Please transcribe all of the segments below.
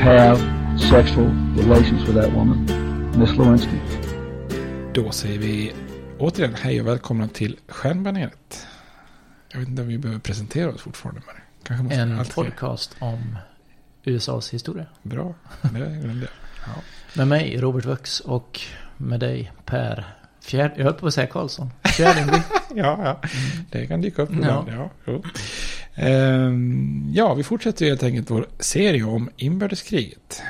have sexual relations with that woman, Miss Lewinsky. Då säger vi återigen hej och välkomna till Stjärnbaneret. Jag vet inte om vi behöver presentera oss fortfarande. Men kanske måste En allt fler. podcast om USAs historia. Bra, det glömde jag. Ja. Med mig, Robert Vux, och med dig, Per. Fjärde, jag höll på att säga Karlsson. Fjärdingby. Ja, ja. Det kan dyka upp Ja. ibland. Ja. jo. Ehm, ja, vi fortsätter helt enkelt vår serie om inbördeskriget.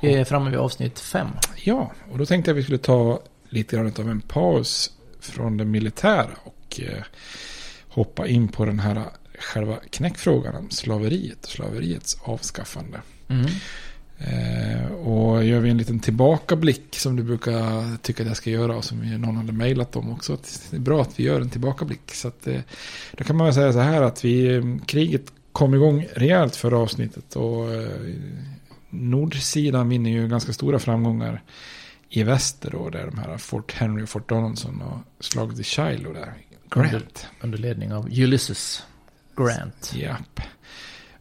Vi är framme vid avsnitt fem. Ja, och då tänkte jag att vi skulle ta lite grann av en paus från det militära och eh, hoppa in på den här själva knäckfrågan om slaveriet och slaveriets avskaffande. Mm. Eh, och gör vi en liten tillbakablick som du brukar tycka att jag ska göra och som någon hade mejlat om också. Det är bra att vi gör en tillbakablick. Så att, eh, då kan man väl säga så här att vi, eh, kriget kom igång rejält förra avsnittet och eh, nordsidan vinner ju ganska stora framgångar i väster då. Där de här Fort Henry och Fort Donaldson och slaget i Shiloh där. Grant. Under ledning av Ulysses Grant. Japp. Eh,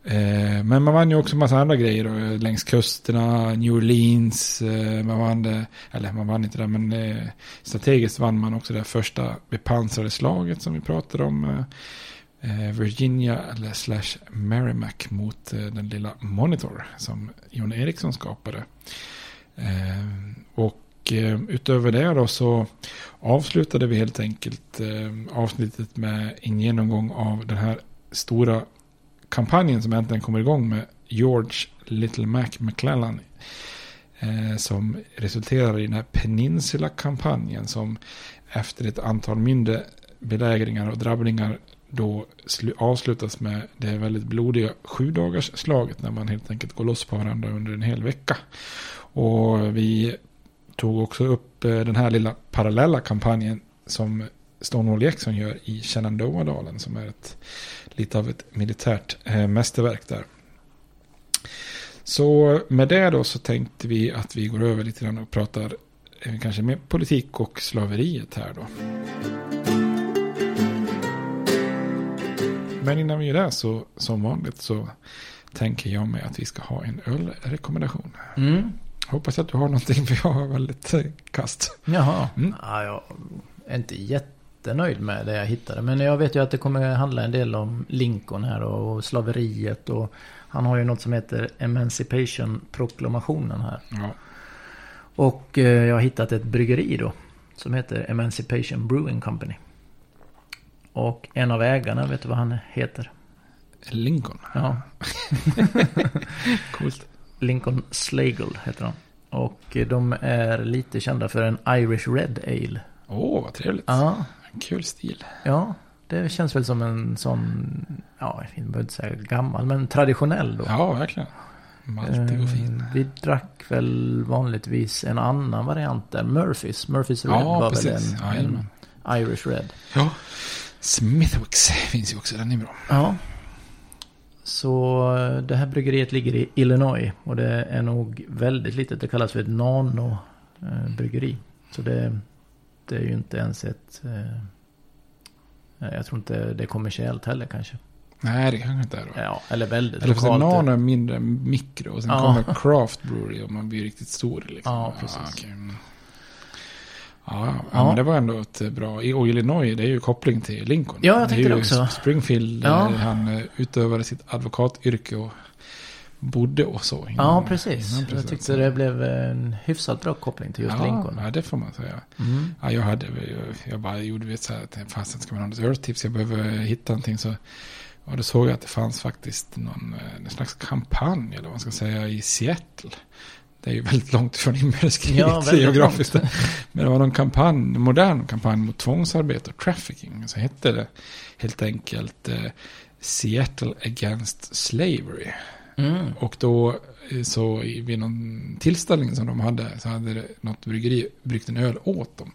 Eh, men man vann ju också en massa andra grejer då, längs kusterna, New Orleans, eh, man vann det, eller man vann inte det, men eh, strategiskt vann man också det första bepansrade slaget som vi pratade om. Eh, eh Virginia eller slash Merrimack mot eh, den lilla Monitor som John Eriksson skapade. Och utöver det då så avslutade vi helt enkelt avsnittet med en genomgång av den här stora kampanjen som äntligen kommer igång med George Little Mac McClellan. Eh, som resulterar i den här Peninsula-kampanjen som efter ett antal mindre belägringar och drabbningar då avslutas med det väldigt blodiga sju dagars slaget när man helt enkelt går loss på varandra under en hel vecka. Och vi tog också upp eh, den här lilla parallella kampanjen som Stonewall Jackson gör i Shenandoah-dalen som är ett, lite av ett militärt eh, mästerverk där. Så med det då så tänkte vi att vi går över lite grann och pratar eh, kanske mer politik och slaveriet här då. Men innan vi gör det så som vanligt så tänker jag mig att vi ska ha en ölrekommendation. Mm. Hoppas att du har någonting för jag har väldigt eh, kast. Jaha. Mm. Ja, jag är inte jättenöjd med det jag hittade. Men jag vet ju att det kommer handla en del om Lincoln här och slaveriet. Och han har ju något som heter Emancipation-proklamationen här. Ja. Och eh, jag har hittat ett bryggeri då. Som heter Emancipation Brewing Company. Och en av ägarna, vet du vad han heter? Lincoln. Ja, Coolt. Lincoln Slagle heter han. Och eh, de är lite kända för en Irish Red Ale. Åh, vad trevligt. Ja, Kul stil. ja. Det känns väl som en sån, ja, jag behöver inte säga gammal, men traditionell då. Ja, verkligen. Maltig och fin. Eh, Vi drack väl vanligtvis en annan variant där. Murphys. Murphys Red Ja, var precis. väl en, en Irish Red. Ja. Smithwicks finns ju också, den är bra. Ja. Så eh, det här bryggeriet ligger i Illinois. Och det är nog väldigt litet. Det kallas för ett nano-bryggeri. Så det, det är ju inte ens ett... eh, Jag tror inte det är kommersiellt heller kanske. Nej, det kanske inte är då. Ja, eller väldigt Eller lokalt. nano är mindre mikro och sen Ja. kommer craft brewery och man blir riktigt stor. Liksom. Ja, precis. okej. Mm. Ja, ja, Ja. men det var ändå ett bra. Och Illinois, det är ju koppling till Lincoln. Ja, jag det är tänkte ju det också. Springfield, Ja. där han eh, utövade sitt advokatyrke och bodde och så. Ja, innan- precis. innan Jag tyckte det blev en hyfsat bra koppling till just ja, Lincoln. Ja, det får man säga. Mm. Ja, jag, hade, jag, jag bara gjorde vet, så här att fasen ska man ha något öltips, jag behöver hitta någonting. Så, och då såg jag att det fanns faktiskt någon, eh, en slags kampanj, eller vad man ska säga, i Seattle. Det är ju väldigt långt från inbördeskriget Ja, geografiskt. långt. Men det var någon kampanj, en modern kampanj mot tvångsarbete och trafficking. Så hette det helt enkelt eh, Seattle Against Slavery. Mm. Och då eh, så vid någon tillställning som de hade så hade något bryggeri bryggt en öl åt dem.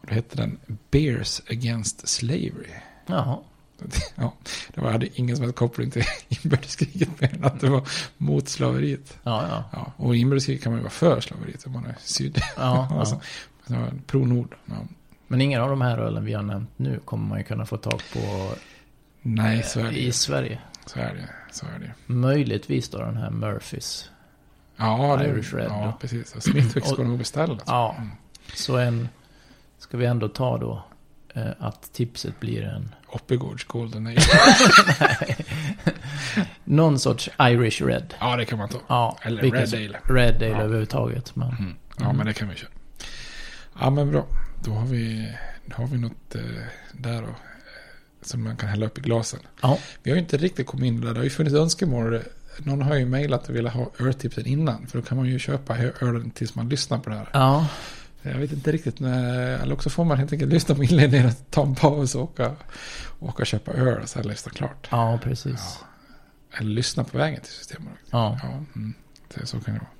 Och då hette den Beers Against Slavery. Jaha. Ja, det var, hade ingen som helst koppling till inbördeskriget mer än att det var mot slaveriet. Ja, ja. Ja, och i inbördeskriget kan man ju vara för slaveriet om man är syd. Ja, alltså, ja. pro-nord. Ja. Men ingen av de här ölen vi har nämnt nu kommer man ju kunna få tag på Nej, det i. Sverige. Så är det. Så är det. Möjligtvis då den här Murphys. Ja, det, Irish Red ja då. precis. Och Smithwicks Och- går nog beställa. Ja. Så en... Ska vi ändå ta då eh, att tipset blir en... Oppigårds Golden Ale. Någon sorts Irish Red. Ja, det kan man ta. Ja, Eller Red Ale. Red Ale Ja. överhuvudtaget. Men... Mm. Ja, Mm. men det kan vi köra. Ja, men bra. Då har vi, då har vi något eh, där då. Som man kan hälla upp i glasen. Ja. Vi har ju inte riktigt kommit in där. Det har ju funnits önskemål. Någon har ju mejlat och velat ha öltipsen innan. För då kan man ju köpa ölen tills man lyssnar på det här. Ja. Jag vet inte riktigt. När, eller också får man helt enkelt lyssna på inledningen ta en paus och åka, åka och köpa öl och sen lyssna klart. Ja, precis. Eller lyssna på vägen till systemet. Ja. Ja, mm, så kan det vara.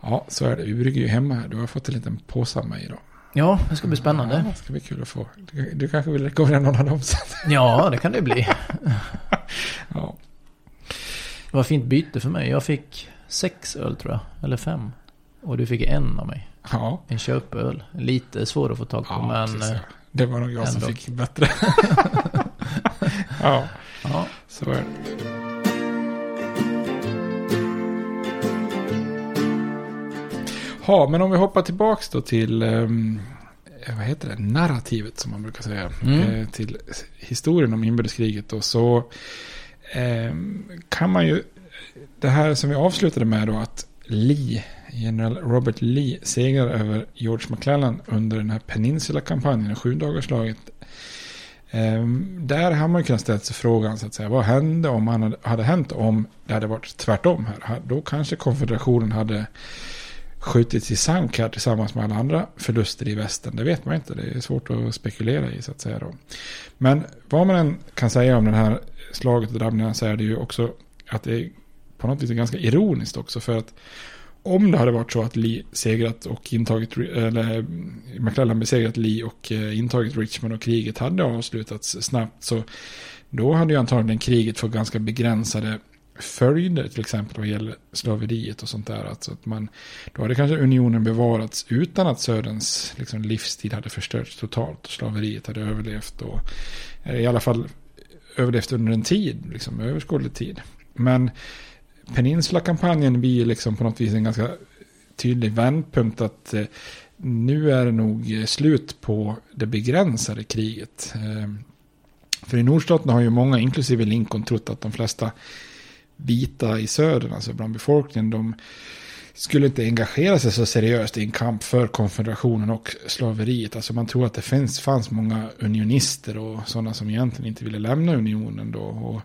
Ja, så är det. Vi brygger ju hemma här. Du har fått en liten påse av mig idag. Ja, det ska bli spännande. Ja, det ska bli kul att få. Du, du kanske vill rekommendera någon av dem sen? Ja, det kan det bli. Ja. Det var fint byte för mig. Jag fick sex öl tror jag. Eller fem. Och du fick en av mig. Ja, En köpöl. Lite svår att få tag på ja men... precis, eh, ja. Det var nog jag som ändå. fick bättre. ja, Ja. så är det. Ja, men om vi hoppar tillbaks då till, eh, vad heter det, narrativet som man brukar säga. Mm. Eh, till historien om inbördeskriget då. Så ehm, kan man ju, det här som vi avslutade med då att Lee, general Robert Lee segrar över George McClellan under den här Peninsula-kampanjen, sju dagarslaget. Ehm, där har man ju kunnat ställa sig frågan så att säga, vad hände om han hade, hade hänt om det hade varit tvärtom här? Ha- Då kanske konfederationen hade skjutits i sank här tillsammans med alla andra förluster i västen. Det vet man inte. Det är svårt att spekulera i så att säga. Då. Men vad man än kan säga om det här slaget och drabbningarna så är det ju också att det är på något vis ganska ironiskt också. För att om det hade varit så att Lee segrat och intagit, eller McClellan besegrat Lee och eh, intagit Richmond och kriget hade avslutats snabbt så då hade ju antagligen kriget fått ganska begränsade följder, till exempel vad gäller slaveriet och sånt där. Alltså att man, då hade kanske unionen bevarats utan att Söderns liksom, livstid hade förstörts totalt. Slaveriet hade överlevt och eh, i alla fall överlevt under en tid, liksom överskådlig tid. Men Peninsula-kampanjen blir liksom på något vis en ganska tydlig vändpunkt att eh, nu är det nog slut på det begränsade kriget. Eh, för i nordstaterna har ju många, inklusive Lincoln, trott att de flesta vita i södern, alltså bland befolkningen, de skulle inte engagera sig så seriöst i en kamp för konfederationen och slaveriet. Alltså man tror att det finns, fanns många unionister och sådana som egentligen inte ville lämna unionen då. Och,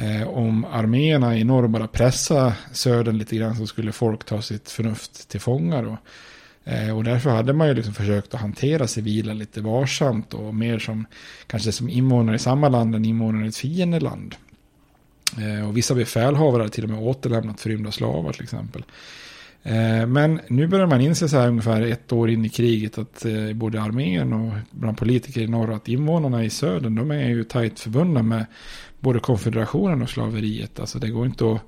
eh, om arméerna i norr bara pressade södern lite grann så skulle folk ta sitt förnuft till fånga då. Eh, och därför hade man ju liksom försökt att hantera civila lite varsamt och mer som kanske som invånare i samma land än invånare i ett fiendeland. Eh, och vissa befälhavare hade till och med återlämnat förrymda slavar till exempel. Eh, men nu börjar man inse så här ungefär ett år in i kriget att eh, både armén och bland politiker i norr att invånarna i södern de är ju tajt förbundna med både konfederationen och slaveriet. Alltså det går inte att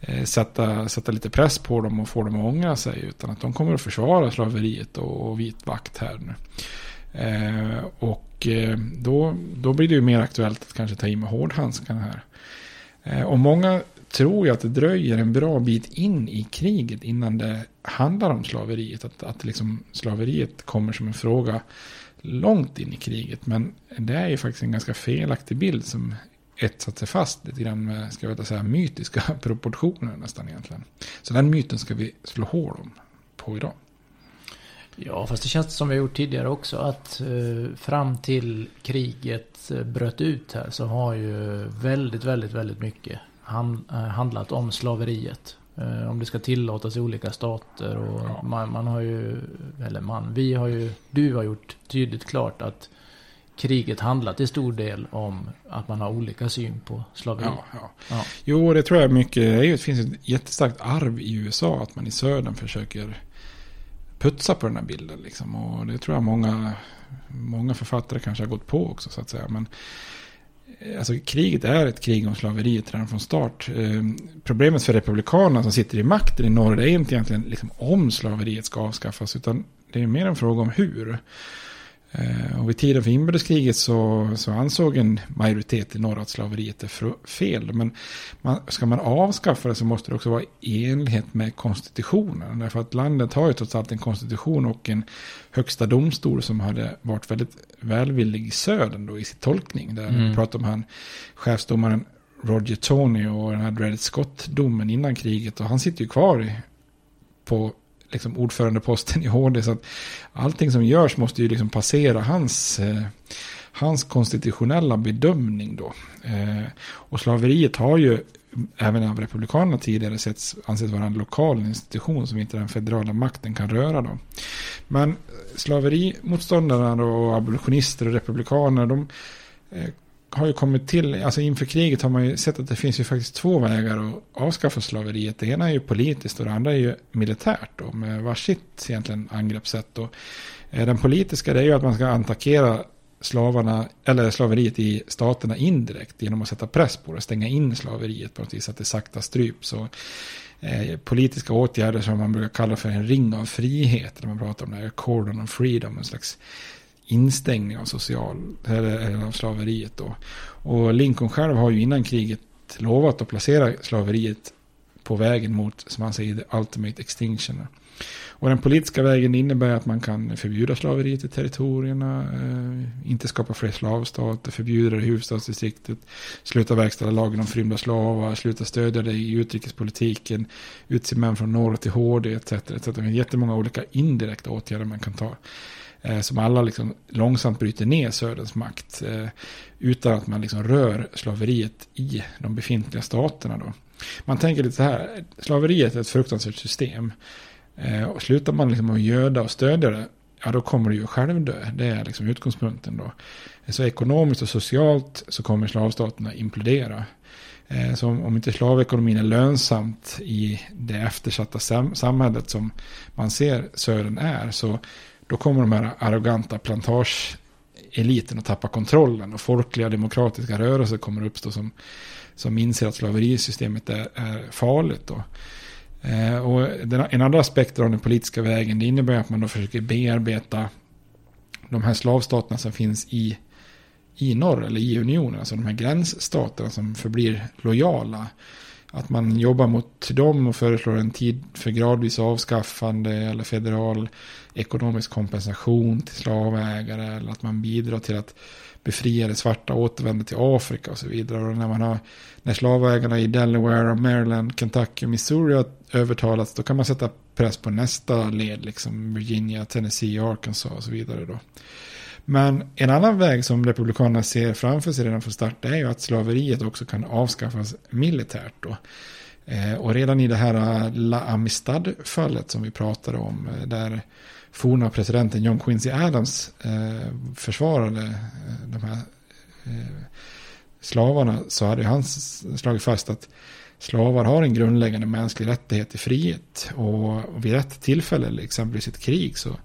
eh, sätta, sätta lite press på dem och få dem att ångra sig utan att de kommer att försvara slaveriet och, och vit vakt här nu. Eh, och eh, då, då blir det ju mer aktuellt att kanske ta i med hårdhandskarna här. Eh, och många tror ju att det dröjer en bra bit in i kriget innan det handlar om slaveriet. Att, att liksom slaveriet kommer som en fråga långt in i kriget. Men det är ju faktiskt en ganska felaktig bild som etsat sig fast lite grann med, ska jag säga, mytiska proportioner nästan egentligen. Så den myten ska vi slå hål om på idag. Ja, fast det känns som vi har gjort tidigare också att eh, fram till kriget eh, bröt ut här så har ju väldigt, väldigt, väldigt mycket eh, handlat om slaveriet. Om det ska tillåtas i olika stater och ja. man, man, har ju, eller man, vi har ju, du har gjort tydligt klart att kriget handlat till stor del om att man har olika syn på slaveri. Ja, ja. ja. Jo, det tror jag mycket. Det finns ett jättestarkt arv i USA att man i södern försöker putsa på den här bilden. Liksom. Och det tror jag många, många författare kanske har gått på också så att säga. Men eh, alltså, kriget är ett krig om slaveriet redan från start. Eh, problemet för republikanerna som sitter i makten i norr är inte egentligen liksom, om slaveriet ska avskaffas. Utan det är mer en fråga om hur. Eh, och vid tiden för inbördeskriget så, så ansåg en majoritet i norr att slaveriet är fel. Men man, ska man avskaffa det så måste det också vara i enlighet med konstitutionen. Därför att landet har ju trots allt en konstitution och en högsta domstol som hade varit väldigt välvillig i södern då i sin tolkning. Där mm. pratar om han chefsdomaren Roger Tony och den här Dred Scott-domen innan kriget. Och han sitter ju kvar i, på liksom ordförandeposten i HD. Så att allting som görs måste ju liksom passera hans, eh, hans konstitutionella bedömning då. Eh, och slaveriet har ju även av republikanerna tidigare setts, anses vara en lokal institution som inte den federala makten kan röra. Då. Men eh, slaverimotståndarna och abolitionister och republikaner de eh, har ju kommit till, alltså inför kriget har man ju sett att det finns ju faktiskt två vägar att avskaffa slaveriet. Det ena är ju politiskt och det andra är ju militärt då, med varsitt egentligen angreppssätt. Då. Eh, den politiska det är ju att man ska attackera slavarna, eller slaveriet i staterna indirekt genom att sätta press på det, stänga in slaveriet på något vis, att det sakta stryps. Och, eh, politiska åtgärder som man brukar kalla för en ring av frihet, när man pratar om det här, cordon of freedom, en slags instängning av, social, eller, av slaveriet. Då. Och Lincoln själv har ju innan kriget lovat att placera slaveriet på vägen mot, som han säger, the ultimate extinction. Och den politiska vägen innebär att man kan förbjuda slaveriet i territorierna, eh, inte skapa fler slavstater, förbjuda det i huvudstadsdistriktet, sluta verkställa lagen om förrymda slavar, sluta stödja det i utrikespolitiken, utse män från norr till HD etc. etc. Det finns jättemånga olika indirekta åtgärder man kan ta. Eh, som alla liksom långsamt bryter ner Söderns makt. Eh, utan att man liksom rör slaveriet i de befintliga staterna. Då. Man tänker lite så här, slaveriet är ett fruktansvärt system. Eh, och slutar man liksom att göda och stödja det, ja då kommer det ju självdö. Det är liksom utgångspunkten då. Så ekonomiskt och socialt så kommer slavstaterna implodera. Eh, så om inte slavekonomin är lönsamt i det eftersatta sam samhället som man ser södern är, så då kommer de här arroganta plantageeliten att tappa kontrollen och folkliga demokratiska rörelser kommer uppstå som, som inser att slaverisystemet är, är farligt. Då. Eh, och den, en andra aspekt av den politiska vägen det innebär att man då försöker bearbeta de här slavstaterna som finns i, i norr eller i unionen, alltså de här gränsstaterna som förblir lojala. Att man jobbar mot dem och föreslår en tid för gradvis avskaffande eller federal ekonomisk kompensation till slavägare eller att man bidrar till att befriade svarta återvänder till Afrika och så vidare. Och när, man har, när slavägarna i Delaware, Maryland, Kentucky och Missouri har övertalats då kan man sätta press på nästa led, liksom Virginia, Tennessee, Arkansas och så vidare. Då. Men en annan väg som Republikanerna ser framför sig redan från start är ju att slaveriet också kan avskaffas militärt. Då. Eh, och redan i det här eh, La Amistad-fallet som vi pratade om, eh, där forna presidenten John Quincy Adams försvarade de här slavarna så hade han slagit fast att slavar har en grundläggande mänsklig rättighet till frihet. Och vid rätt tillfälle, liksom, exempelvis ett krig, så,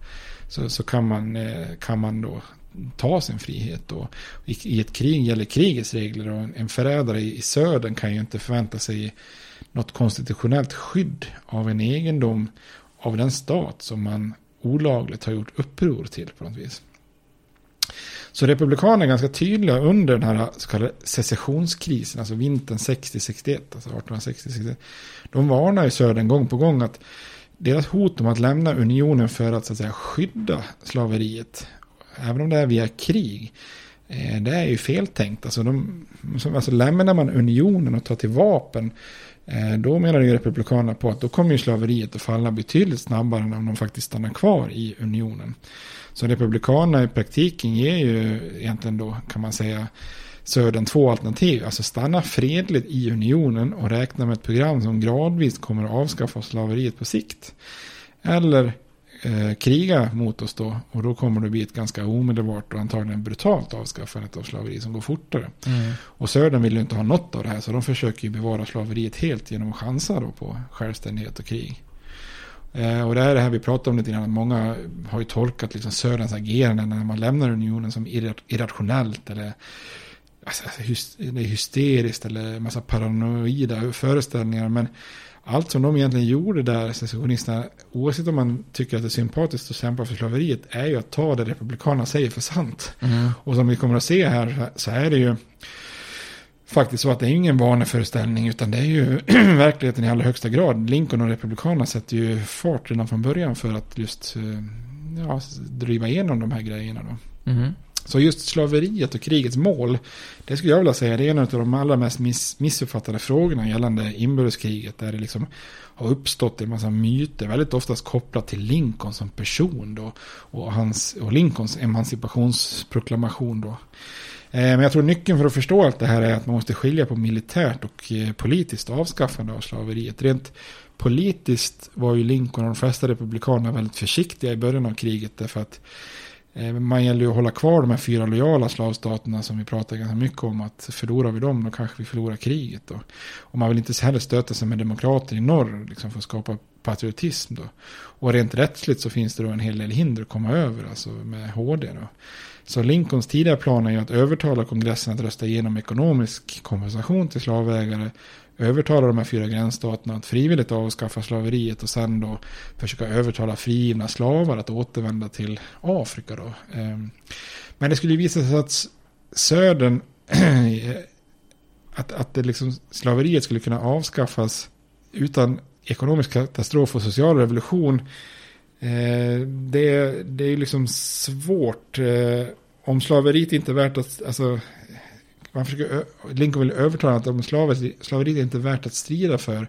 så, så kan, man, eh, kan man då ta sin frihet. Och i, ett krig gäller krigets regler och en förrädare i, i södern kan ju inte förvänta sig något konstitutionellt skydd av en egendom av den stat som man olagligt har gjort uppror till på något vis. Så republikanerna är ganska tydliga under den här så kallade secessionskrisen, alltså vintern 60-61, alltså 1860-61. De varnar ju Södern gång på gång att deras hot om att lämna unionen för att, så att säga, skydda slaveriet, även om det är via krig, eh, det är ju feltänkt. Alltså, de, alltså lämnar man unionen och tar till vapen eh, då menar ju Republikanerna på att då kommer ju slaveriet att falla betydligt snabbare än om de faktiskt stannar kvar i unionen. Så Republikanerna i praktiken ger ju egentligen då kan man säga Södern två alternativ. Alltså stanna fredligt i unionen och räkna med ett program som gradvis kommer att avskaffa slaveriet på sikt. Eller eh, kriga mot oss då. Och då kommer det bli ett ganska omedelbart och antagligen brutalt avskaffande av slaveri som går fortare. Mm. Och Södern vill ju inte ha något av det här så de försöker ju bevara slaveriet helt genom att chansa då på självständighet och krig. Eh, och det är det här vi pratar om lite grann. Många har ju tolkat liksom Söderns agerande när man lämnar unionen som irrationellt eller alltså, hysteriskt eller massa paranoida föreställningar. Men allt som de egentligen gjorde där, secessionisterna, oavsett om man tycker att det är sympatiskt att kämpa för slaveriet, är ju att ta det republikanerna säger för sant. Mm. Och som vi kommer att se här så är det ju faktiskt så att det är ingen vaneföreställning utan det är ju verkligheten i allra högsta grad. Lincoln och republikanerna sätter ju fart redan från början för att just eh, ja, driva igenom de här grejerna. Då. Mm. Så just slaveriet och krigets mål, det skulle jag vilja säga, det är en av de allra mest miss, missuppfattade frågorna gällande inbördeskriget. Där det liksom har uppstått en massa myter, väldigt oftast kopplat till Lincoln som person då. Och, hans, och Lincolns emancipationsproklamation då. Eh, men jag tror nyckeln för att förstå allt det här är att man måste skilja på militärt och eh, politiskt avskaffande av slaveriet. Rent politiskt var ju Lincoln och de flesta republikanerna väldigt försiktiga i början av kriget. Därför att Eh, man gäller ju att hålla kvar de här fyra lojala slavstaterna som vi pratar ganska mycket om. Att förlorar vi dem då kanske vi förlorar kriget. Då. Och man vill inte heller stöta sig med demokrater i norr liksom för att skapa patriotism. Då. Och rent rättsligt så finns det då en hel del hinder att komma över, alltså med HD. Då. Så Lincolns tidigare plan är ju att övertala kongressen att rösta igenom ekonomisk kompensation till slavägare övertala de här fyra gränsstaterna att frivilligt avskaffa slaveriet och sen då försöka övertala frigivna slavar att återvända till Afrika då. Ehm, men det skulle visa sig att södern, att, att det liksom, slaveriet skulle kunna avskaffas utan ekonomisk katastrof och social revolution. Eh, det, det är ju liksom svårt. Eh, om slaveriet inte är värt att, alltså man försöker, Lincoln vill övertala att om slaveriet är inte värt att strida för.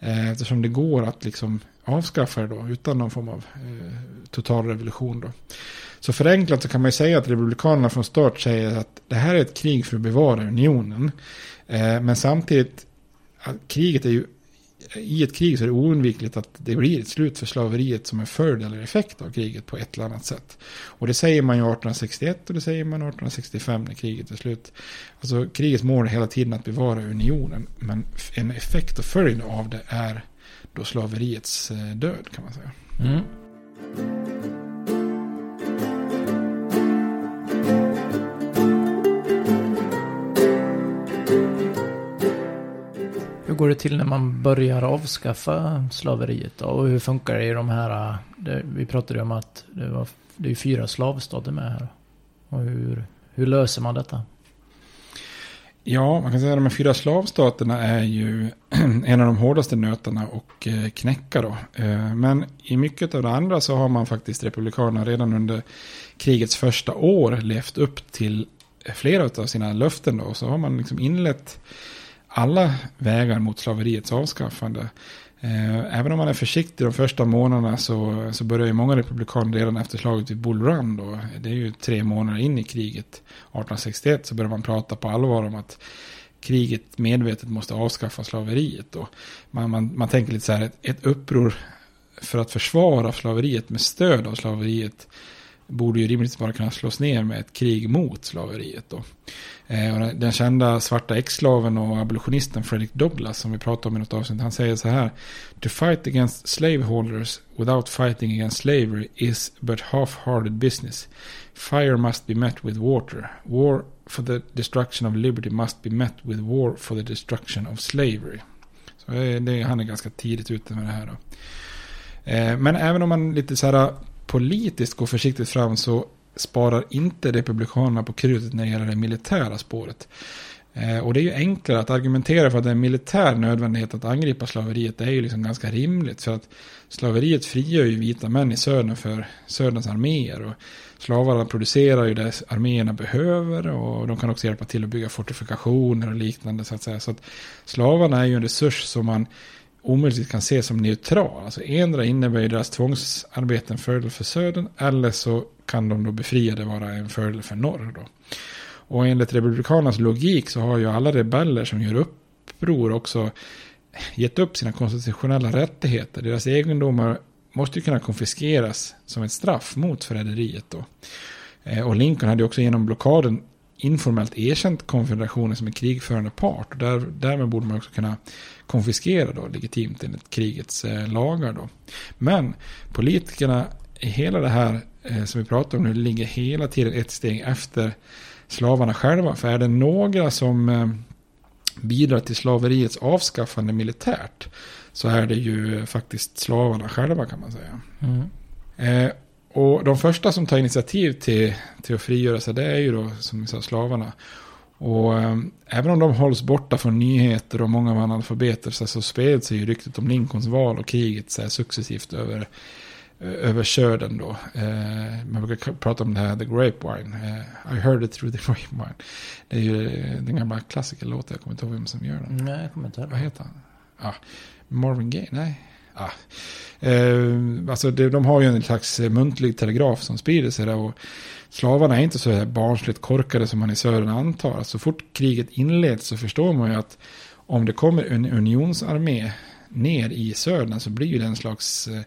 Eh, eftersom det går att liksom avskaffa det då utan någon form av eh, total revolution då. Så förenklat så kan man ju säga att republikanerna från start säger att det här är ett krig för att bevara unionen. Eh, men samtidigt, kriget är ju i ett krig så är det oundvikligt att det blir ett slut för slaveriet som en följd eller effekt av kriget på ett eller annat sätt. Och det säger man ju 1861 och det säger man 1865 när kriget är slut. Alltså krigets mål är hela tiden att bevara unionen. Men en effekt och följd av det är då slaveriets eh, död kan man säga. Mm. Går det till när man börjar avskaffa slaveriet då? Och hur funkar det i de här, det, vi pratade ju om att det, var, det är fyra slavstater med här. Och hur, hur löser man detta? Ja, man kan säga att de här fyra slavstaterna är ju en av de hårdaste nötarna och eh, knäcka då. Eh, men i mycket av det andra så har man faktiskt republikanerna redan under krigets första år levt upp till flera av sina löften då. Så har man liksom inlett alla vägar mot slaveriets avskaffande. Eh, även om man är försiktig de första månaderna så, så börjar ju många republikaner redan efter slaget vid Bull Run då. Det är ju tre månader in i kriget 1861 så börjar man prata på allvar om att kriget medvetet måste avskaffa slaveriet. Då. Man, man, man tänker lite så här, ett, ett uppror för att försvara slaveriet med stöd av slaveriet borde ju rimligtvis bara kunna slås ner med ett krig mot slaveriet. Då. Eh, den kända svarta ex-slaven och abolitionisten Frederick Douglass som vi pratade om i något avsnitt. Han säger så här. To fight against slaveholders without fighting against slavery is but half-hearted business. Fire must be met with water. War for the destruction of liberty must be met with war for the destruction of slavery. Så eh, det, han är ganska tidigt ute med det här. Då. Eh, men även om man lite så här politiskt går försiktigt fram så sparar inte Republikanerna på krutet när det gäller det militära spåret. Eh, och det är ju enklare att argumentera för att det är en militär nödvändighet att angripa slaveriet. Det är ju liksom ganska rimligt. För att slaveriet frigör ju vita män i södern för söderns arméer. Och slavarna producerar ju det arméerna behöver. Och de kan också hjälpa till att bygga fortifikationer och liknande. Så att säga. Så att slavarna är ju en resurs som man omöjligt kan ses som neutral. Alltså endera innebär ju deras tvångsarbete en fördel för södern eller så kan de då befriade vara en fördel för norr. Då. Och enligt republikanernas logik så har ju alla rebeller som gör uppror också gett upp sina konstitutionella rättigheter. Deras egendomar måste ju kunna konfiskeras som ett straff mot förräderiet då. Eh, och Lincoln hade ju också genom blockaden informellt erkänt konfederationen som en krigförande part. Och där, därmed borde man också kunna konfiskera då legitimt enligt krigets eh, lagar då. Men politikerna i hela det här eh, som vi pratar om nu ligger hela tiden ett steg efter slavarna själva. För är det några som eh, bidrar till slaveriets avskaffande militärt så är det ju faktiskt slavarna själva kan man säga. Mm. Och de första som tar initiativ till, till att frigöra sig det är ju då som vi sa slavarna. Och eh, även om de hålls borta från nyheter och många var analfabeter så, så spred sig ju ryktet om Lincolns val och kriget så här, successivt över, över södern då. Eh, man brukar prata om det här The Grapevine. Eh, I heard it through the grapevine. Det är ju den gamla klassikerlåten, jag kommer inte ihåg vem som gör den. Nej, jag kommer inte ihåg. Vad heter han? Ah, Marvin Gaye? Nej. Ah. Eh, alltså det, de har ju en slags muntlig telegraf som sprider sig där. Och slavarna är inte så barnsligt korkade som man i södern antar. Så fort kriget inleds så förstår man ju att om det kommer en unionsarmé ner i södern så blir ju det en slags eh,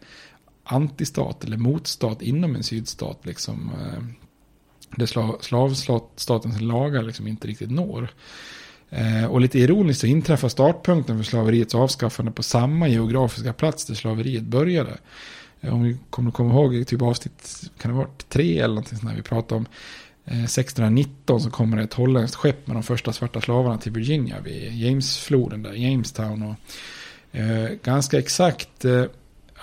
antistat eller motstat inom en sydstat. Liksom, eh, där slavstatens lagar liksom inte riktigt når. Eh, och lite ironiskt så inträffar startpunkten för slaveriets avskaffande på samma geografiska plats där slaveriet började. Eh, om vi kommer komma ihåg typ avsnitt, kan det ha varit tre eller någonting sånt när vi pratade om 1619 eh, så kommer det ett holländskt skepp med de första svarta slavarna till Virginia vid Jamesfloden där, Jamestown. Och, eh, ganska exakt, eh,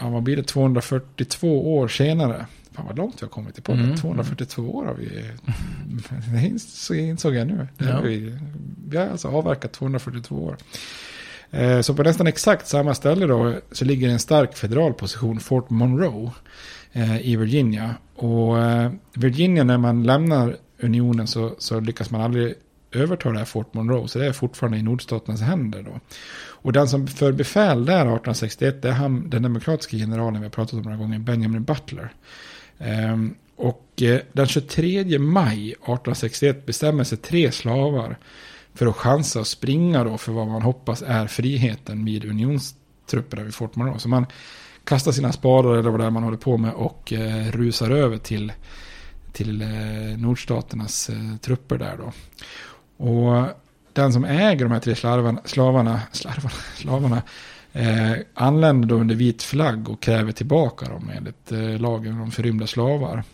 ja, vad blir det, 242 år senare. Fan vad långt vi har kommit i podden. Mm. 242 år har vi. Det insåg jag nu. Ja. Vi, vi har alltså avverkat 242 år. Eh, så på nästan exakt samma ställe då så ligger en stark federal position, Fort Monroe eh, i Virginia. Och eh, Virginia när man lämnar unionen så, så lyckas man aldrig överta det här Fort Monroe. Så det är fortfarande i nordstaternas händer då. Och den som för befäl där 1861 det är han, den demokratiska generalen vi har pratat om några gånger, Benjamin Butler. Ehm, och den 23 maj 1861 bestämmer sig tre slavar för att chansa och springa då för vad man hoppas är friheten vid unionstrupperna vid Fort Monroe. Så man kastar sina spadar eller vad det är man håller på med och eh, rusar över till, till eh, nordstaternas eh, trupper där då. Och den som äger de här tre slarvarna, slavarna, slarvarna, slavarna eh, anländer då under vit flagg och kräver tillbaka dem enligt eh, lagen om förrymda slavar.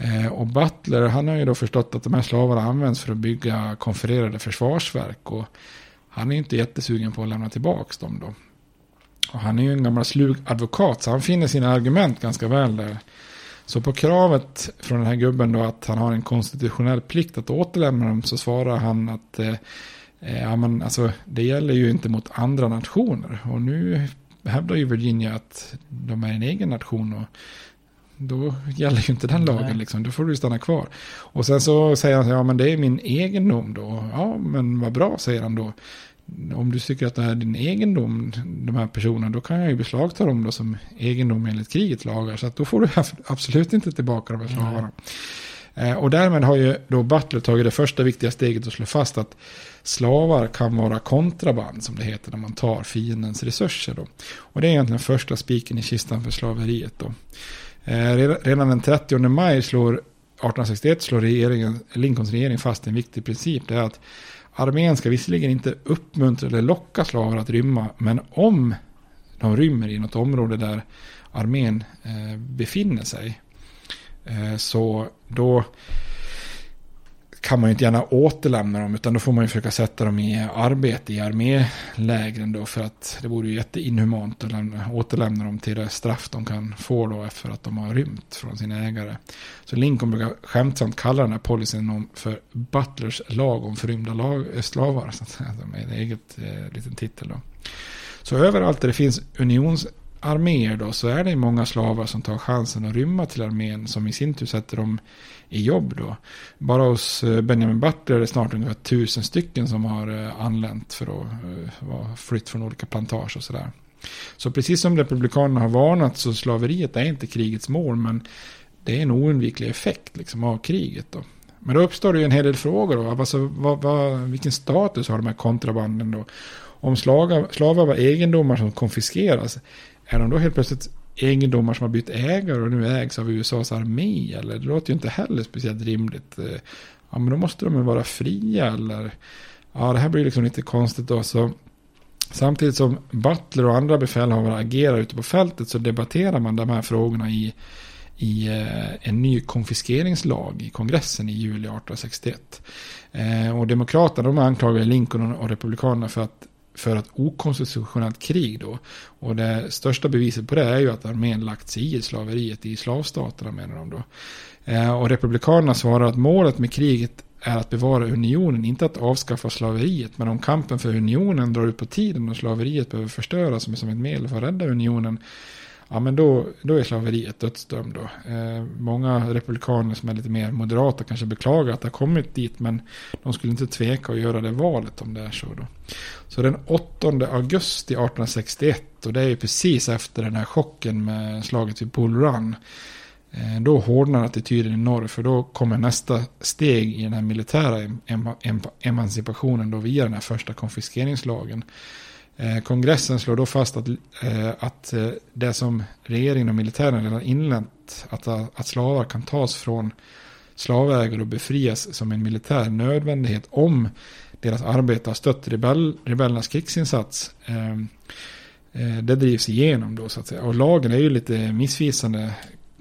Eh, och Butler han har ju då förstått att de här slavarna används för att bygga konfererade försvarsverk. Och han är inte jättesugen på att lämna tillbaka dem då. Och han är ju en gammal slug advokat så han finner sina argument ganska väl där. Så på kravet från den här gubben då att han har en konstitutionell plikt att återlämna dem så svarar han att eh, eh ja, men alltså, det gäller ju inte mot andra nationer. Och nu hävdar ju Virginia att de är en egen nation och då gäller ju inte den lagen liksom. Då får du stanna kvar. Och sen så säger han, ja men det är min egendom då. Ja men vad bra säger han då om du tycker att det här är din egendom, de här personerna, då kan jag ju beslagta dem då som egendom enligt krigets lagar. Så att då får du absolut inte tillbaka de här slavarna. Eh, och därmed har ju då Butler tagit det första viktiga steget att slå fast att slavar kan vara kontraband, som det heter, när man tar fiendens resurser. Då. Och det är egentligen första spiken i kistan för slaveriet. Då. Eh, redan den 30 maj slår 1861 slår regeringen, Lincolns regering fast en viktig princip. Det är att Armén ska visserligen inte uppmuntra eller locka slavar att rymma, men om de rymmer i något område där armén eh, befinner sig, eh, så då kan man ju inte gärna återlämna dem, utan då får man ju försöka sätta dem i arbete i armélägren då, för att det vore ju jätteinhumant att lämna, återlämna dem till det straff de kan få då efter att de har rymt från sina ägare. Så Lincoln brukar skämtsamt kalla den här policyn för Butlers lag om förrymda lag, eh, slavar, så att säga, med en eget eh, liten titel då. Så överallt där det finns unions arméer då så är det många slavar som tar chansen att rymma till armén som i sin tur sätter dem i jobb då. Bara hos eh, Benjamin Butler är det snart ungefär tusen stycken som har eh, anlänt för att eh, flytt från olika plantager och sådär. Så precis som republikanerna har varnat så slaveriet är inte krigets mål men det är en oundviklig effekt liksom, av kriget då. Men då uppstår det ju en hel del frågor då. Alltså, vad, vad, vilken status har de här kontrabanden då? Om slavar var egendomar som konfiskeras, är de då helt plötsligt egendomar som har bytt ägare och nu ägs av USAs armé. Eller det låter ju inte heller speciellt rimligt. Eh, ja, men då måste de ju vara fria eller... Ja, det här blir liksom lite konstigt då. Så samtidigt som Butler och andra befälhavare agerar ute på fältet så debatterar man de här frågorna i, i eh, en ny konfiskeringslag i kongressen i juli 1861. Eh, och demokraterna de anklagar Lincoln och republikanerna för att för ett okonstitutionellt krig då. Och det största beviset på det är ju att armén lagt sig i slaveriet i slavstaterna menar de då. Eh, och republikanerna svarar att målet med kriget är att bevara unionen, inte att avskaffa slaveriet. Men om kampen för unionen drar ut på tiden och slaveriet behöver förstöras som ett medel för att rädda unionen ja men då, då är slaveriet dödsdömd då. Eh, många republikaner som är lite mer moderata kanske beklagar att det har kommit dit, men de skulle inte tveka att göra det valet om det är så då. Så den 8 augusti 1861, och det är ju precis efter den här chocken med slaget vid Bull Run, eh, då hårdnar attityden i norr, för då kommer nästa steg i den här militära em em emancipationen då via den här första konfiskeringslagen. Eh, kongressen slår då fast att, eh, att eh, det som regeringen och militären redan inlett, att, att slavar kan tas från slavägare och befrias som en militär nödvändighet om deras arbete har stött rebell, rebellernas krigsinsats. Det drivs igenom då så att säga. Och lagen är ju lite missvisande,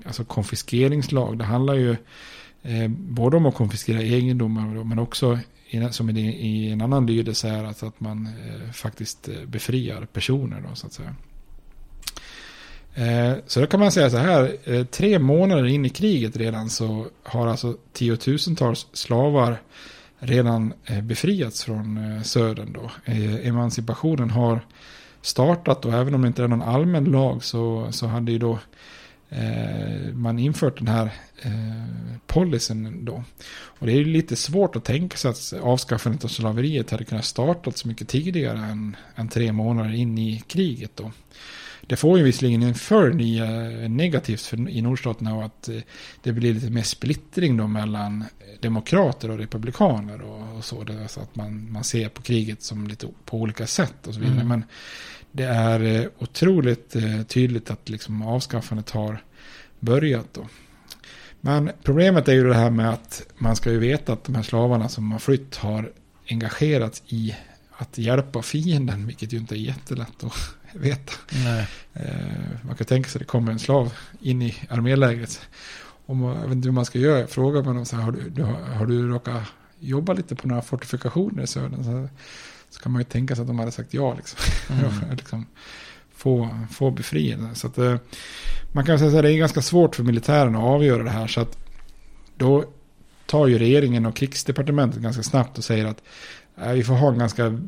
alltså konfiskeringslag. Det handlar ju Eh, både om att konfiskera egendomar men också som i en annan lydelse är alltså att man eh, faktiskt eh, befriar personer. Då, så att säga. Eh, så då kan man säga så här, eh, tre månader in i kriget redan så har alltså tiotusentals slavar redan befriats från södern då. Emancipationen har startat och även om det inte är någon allmän lag så, så hade ju då eh, man infört den här eh, policyn då. Och det är ju lite svårt att tänka sig att avskaffandet av slaveriet hade kunnat startat så mycket tidigare än, än tre månader in i kriget då. Det får ju visserligen en följd i, eh, negativt för, i nordstaterna och att eh, det blir lite mer splittring då mellan demokrater och republikaner och, och så. Så att man, man ser på kriget som lite på olika sätt och så vidare. Mm. Men det är eh, otroligt eh, tydligt att liksom avskaffandet har börjat då. Men problemet är ju det här med att man ska ju veta att de här slavarna som har flytt har engagerats i att hjälpa fienden, vilket ju inte är jättelätt att veta. Nej. Eh, man kan tänka sig att det kommer en slav in i armélägret. Om, jag vet inte hur man ska göra, frågar man dem så här, har du, du, har du råkat jobba lite på några fortifikationer i södern? Så, kan man ju tänka sig att de hade sagt ja, liksom. Mm. liksom få, få befrielse. Så att, eh, man kan säga att det är ganska svårt för militären att avgöra det här. Så att då tar ju regeringen och krigsdepartementet ganska snabbt och säger att eh, vi får ha en ganska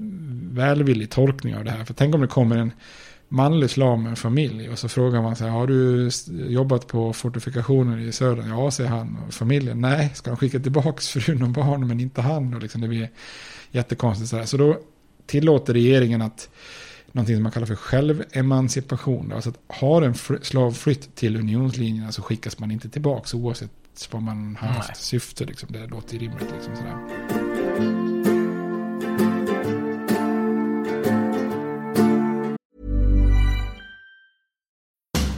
välvillig tolkning av det här. För tänk om det kommer en manlig slav med en familj och så frågar man sig, har du jobbat på fortifikationer i södern? Ja, säger han. Och familjen, nej, ska de skicka tillbaka frun och barn men inte han? Och liksom det blir jättekonstigt sådär. Så då tillåter regeringen att någonting som man kallar för självemancipation. Alltså att har en slav flytt till unionslinjerna så skickas man inte tillbaka oavsett vad man har haft Nej. syfte. Liksom. Det låter rimligt. Liksom, sådär.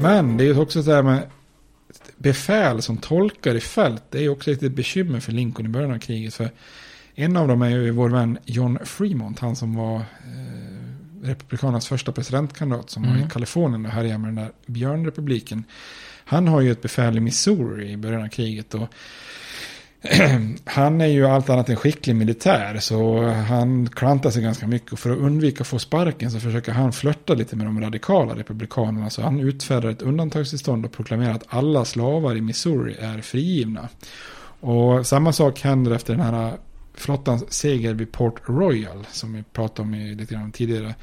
Men det är ju också så här med befäl som tolkar i fält. Det är ju också ett bekymmer för Lincoln i början av kriget. För en av dem är ju vår vän John Fremont. Han som var eh, Republikanernas första presidentkandidat. Som var Mm. i Kalifornien och härjade med den där björnrepubliken. Han har ju ett befäl i Missouri i början av kriget. Och han är ju allt annat än skicklig militär så han klantar sig ganska mycket och för att undvika att få sparken så försöker han flörta lite med de radikala republikanerna så han utfärdar ett undantagstillstånd och proklamerar att alla slavar i Missouri är frigivna. Och samma sak händer efter den här flottans seger vid Port Royal som vi pratade om i- lite grann tidigare.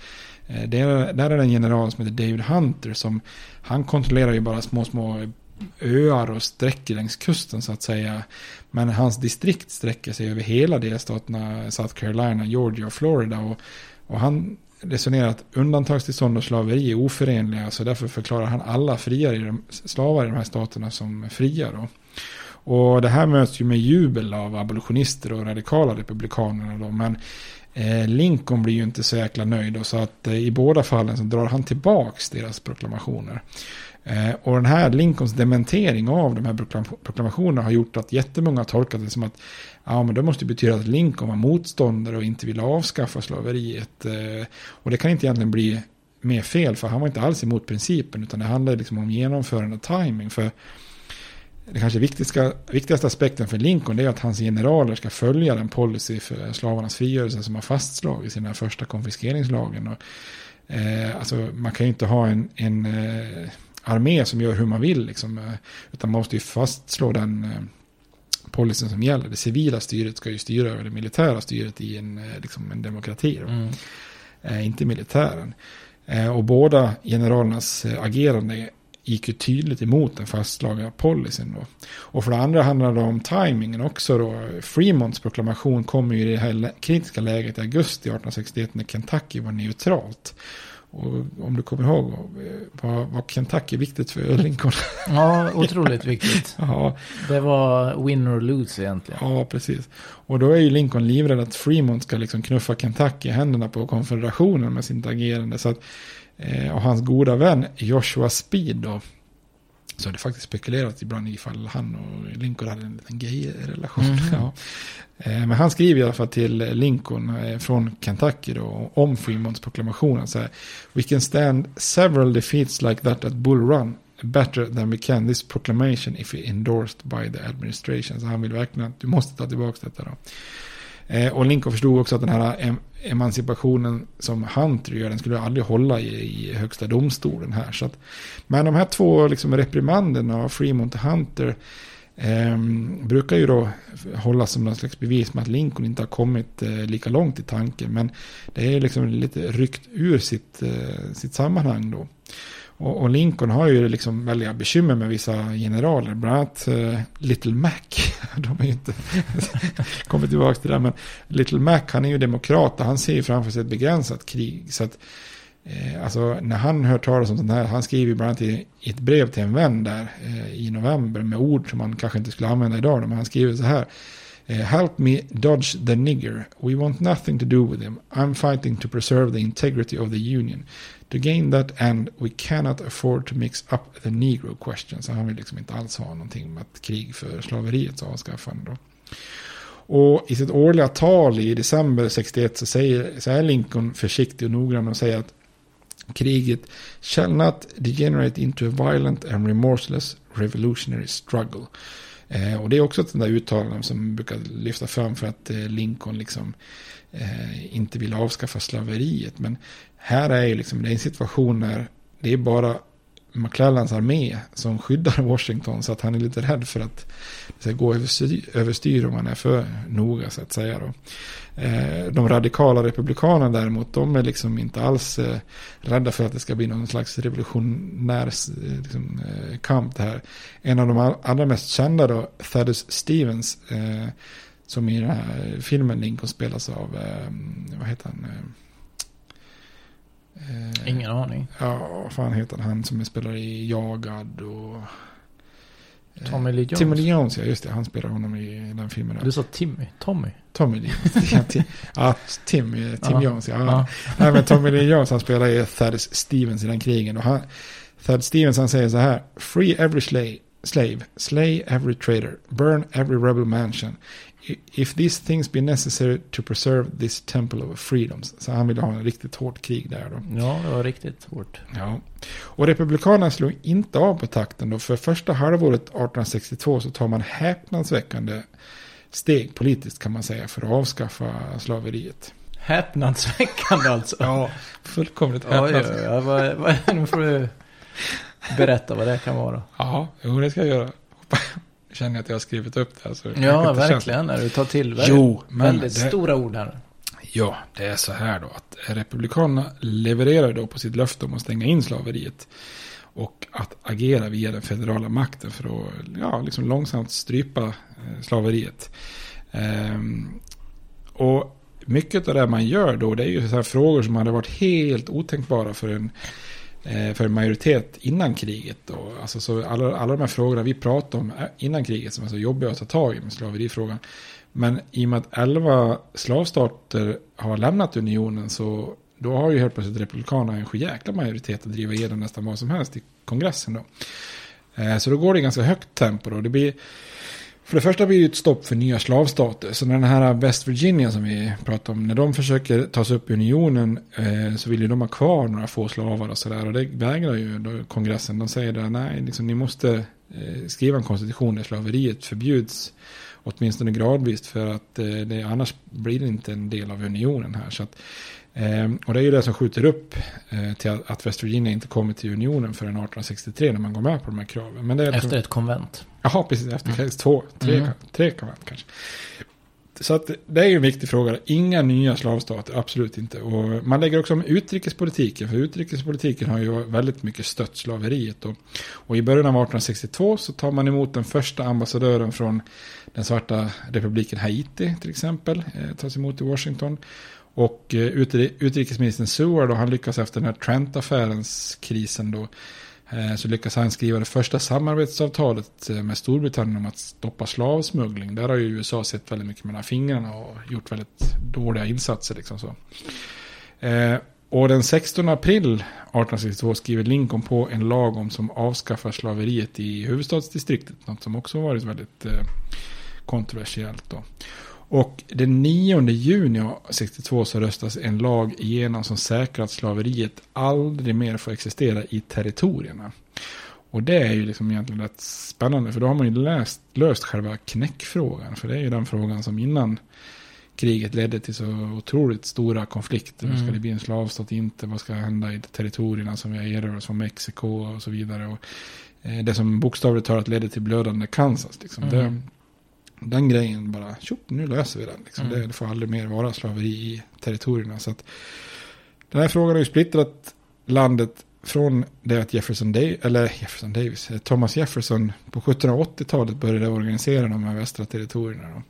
Eh, där är det en general som heter David Hunter som han kontrollerar ju bara små, små öar och sträcker längs kusten så att säga. Men hans distrikt sträcker sig över hela delstaterna South Carolina, Georgia och Florida. Och, och han resonerar att undantagstillstånd och slaveri är oförenliga. Så därför förklarar han alla friare i de, slavar i de här staterna som fria. Då. Och det här möts ju med jubel av abolitionister och radikala republikaner. Då. Men eh, Lincoln blir ju inte så jäkla nöjd. Och så att eh, i båda fallen så drar han tillbaks deras proklamationer. Eh, och den här Lincolns dementering av de här proklam- proklamationerna har gjort att jättemånga har tolkat det som att ja, men det måste betyda att Lincoln var motståndare och inte ville avskaffa slaveriet. Eh, och det kan inte egentligen bli mer fel för han var inte alls emot principen utan det handlade liksom om genomförande och timing. För det kanske viktigaste, viktigaste aspekten för Lincoln är att hans generaler ska följa den policy för slavarnas frigörelse som har fastslagits i den här första konfiskeringslagen. Och, eh, alltså, man kan ju inte ha en, en eh, armé som gör hur man vill. Liksom, eh, utan man måste ju fastslå den eh, policyn som gäller. Det civila styret ska ju styra över det militära styret i en, eh, liksom en demokrati. Mm. Eh, inte militären. Eh, och båda generalernas agerande gick ju tydligt emot den fastslagna policyn. Då. Och för det andra handlar det om tajmingen också. Då. Fremonts proklamation kommer ju i det här kritiska läget i augusti 1861 när Kentucky var neutralt. Och om du kommer ihåg, var, var Kentucky viktigt för Lincoln? Ja, otroligt viktigt. ja, Det var win or lose egentligen. Ja, precis. Och då är ju Lincoln livrädd att Fremont ska liksom knuffa Kentucky i händerna på konfederationen med sitt agerande. Så att, eh, och hans goda vän Joshua Speed då, Så det faktiskt spekulerats ibland ifall han och Lincoln hade en liten gay-relation. Mhm. Ja. Eh, Men han skriver i alla fall till Lincoln eh, från Kentucky då, om Fremonts proklamationen. Så här, We can stand several defeats like that at Bull Run better than we can this proclamation if endorsed by the administration. Så han vill verkligen att du måste ta tillbaka detta då. Eh, och Lincoln förstod också att den här em- emancipationen som Hunter gör, den skulle aldrig hålla i, i högsta domstolen här. Så att, men de här två liksom, reprimanderna av Fremont och Hunter eh, brukar ju då hållas som någon slags bevis med att Lincoln inte har kommit eh, lika långt i tanken. Men det är liksom lite ryckt ur sitt, eh, sitt sammanhang då. Och, och Lincoln har ju liksom väldiga bekymmer med vissa generaler. Bland annat uh, Little Mac. De är ju inte... kommer tillbaka till det. Men Little Mac han är ju demokrat. och Han ser ju framför sig ett begränsat krig. Så att eh, alltså, när han hör talas om sånt här. Han skriver ju bland annat i, i ett brev till en vän där eh, i november. Med ord som man kanske inte skulle använda idag. Men han skriver så här. Eh, Help me dodge the nigger. We want nothing to do with him. I'm fighting to preserve the integrity of the union. To gain that end we cannot afford to mix up the negro question. Så han vill liksom inte alls ha någonting med att krig för slaveriets avskaffande. Då. Och i sitt årliga tal i december 61 så, säger, så är Lincoln försiktig och noggrann och säger att kriget shall not degenerate into a violent and remorseless revolutionary struggle. Eh, och det är också ett sånt där uttalande som brukar lyfta fram för att eh, Lincoln liksom eh, inte vill avskaffa slaveriet. Men här är ju liksom, det är en situation där det är bara McClellans armé som skyddar Washington så att han är lite rädd för att det ska gå överstyr, överstyr om han är för noga så att säga då. Eh, de radikala republikanerna däremot de är liksom inte alls eh, rädda för att det ska bli någon slags revolutionär eh, liksom, kamp det här. En av de allra mest kända då, Thaddeus Stevens, som i den här filmen Lincoln spelas av, vad heter han? Eh, Ingen aning. Ja, vad fan heter han? Som spelar i Jagad och... eh, Tommy Lee Jones. Timmy Lee Jones, ja just det. Han spelar honom i den filmen. där. Du sa Timmy. Tommy. Tommy Lee Jones. Ja, Ti- ja, Tim, eh, Tim. Jones, ja. Ja. Nej, men Tommy Lee Jones, han spelar i Thaddeus Stevens i den krigen. Och han, Thad Stevens, han säger så här. Free every slave, slave, slay every traitor, burn every rebel mansion. If these things be necessary to preserve this temple of freedoms. Så han ville ha en riktigt hårt krig där då. Ja, det var riktigt hårt. Ja. Och Republikanerna slog inte av på takten då. För första halvåret 1862 så tar man häpnadsväckande steg politiskt kan man säga för att avskaffa slaveriet. Häpnadsväckande alltså. Ja, fullkomligt Ja, ja, häpnadsväckande. ja. Vad, vad, nu får du berätta vad det kan vara. Ja, jo det ska jag göra. Nu känner jag att jag har skrivit upp det. här, Så Ja, verkligen. När du tar till väldigt, Jo, men väldigt det- stora ord här. Ja, det är så här då att Republikanerna levererar då på sitt löfte om att stänga in slaveriet. Och att agera via den federala makten för att ja, liksom långsamt strypa eh, slaveriet. Ehm, och mycket av det man gör då det är ju så frågor som hade varit helt otänkbara för en, Eh, för en majoritet innan kriget. Då. Alltså så alla, alla de här frågorna vi pratade om eh, innan kriget som är så jobbiga att ta tag i med slaverifrågan. Men i och med att elva slavstater har lämnat unionen så då har ju helt plötsligt republikanerna en jäkla majoritet att driva igenom nästan vad som helst i kongressen. Då. Eh, så då går det i ganska högt tempo. Då. Det blir, för det första blir det ett stopp för nya slavstater. Så när den här West Virginia som vi pratade om, när de försöker ta sig upp i unionen eh, så vill ju de ha kvar några få slavar och sådär. Och det vägrar ju då kongressen. De säger att nej, liksom, ni måste eh, skriva en konstitution där slaveriet förbjuds åtminstone gradvis för att eh, det, annars blir det inte en del av unionen här. Så att, och det är ju det som skjuter upp eh, till att, att West Virginia inte kommer till unionen förrän 1863 när man går med på de här kraven. Men det är Efter ett konvent. Jaha, precis. Efter mm. två, tre, Mm. tre konvent kanske. Så att det är ju en viktig fråga. Inga nya slavstater, absolut inte. Och man lägger också om utrikespolitiken. För utrikespolitiken har ju väldigt mycket stött slaveriet. Och, och i början av 1862 så tar man emot den första ambassadören från den svarta republiken Haiti till exempel. Eh, tas emot i Washington. Och eh, utrikesministern Seward, då, han lyckas efter den här Trent-affärens krisen då eh, så lyckas han skriva det första samarbetsavtalet eh, med Storbritannien om att stoppa slavsmuggling. Där har ju USA sett väldigt mycket mellan fingrarna och gjort väldigt dåliga insatser. Liksom så. Och den 16 april 1862 skriver Lincoln på en lag om som avskaffar slaveriet i huvudstadsdistriktet. Något som också varit väldigt kontroversiellt då. Och den 9 juni 62 så röstas en lag igenom som säkrar att slaveriet aldrig mer får existera i territorierna. Och det är ju liksom egentligen rätt spännande för då har man ju läst, löst själva knäckfrågan. För det är ju den frågan som innan kriget ledde till så otroligt stora konflikter. Mm. Ska det bli en slavstat inte? Vad ska hända i territorierna som vi har erövrat från Mexiko och så vidare. Och, eh, det som bokstavligt talat ledde till blödande Kansas. Liksom. Mm. Det, den grejen bara, tjopp, nu löser vi den. Liksom. Mm. Det, får aldrig mer vara slaveri i territorierna. Så att, den här frågan har ju splittrat landet från det att Jefferson, Davis, eller Jefferson Davis, eh, Thomas Jefferson på 1780-talet började organisera de här västra territorierna.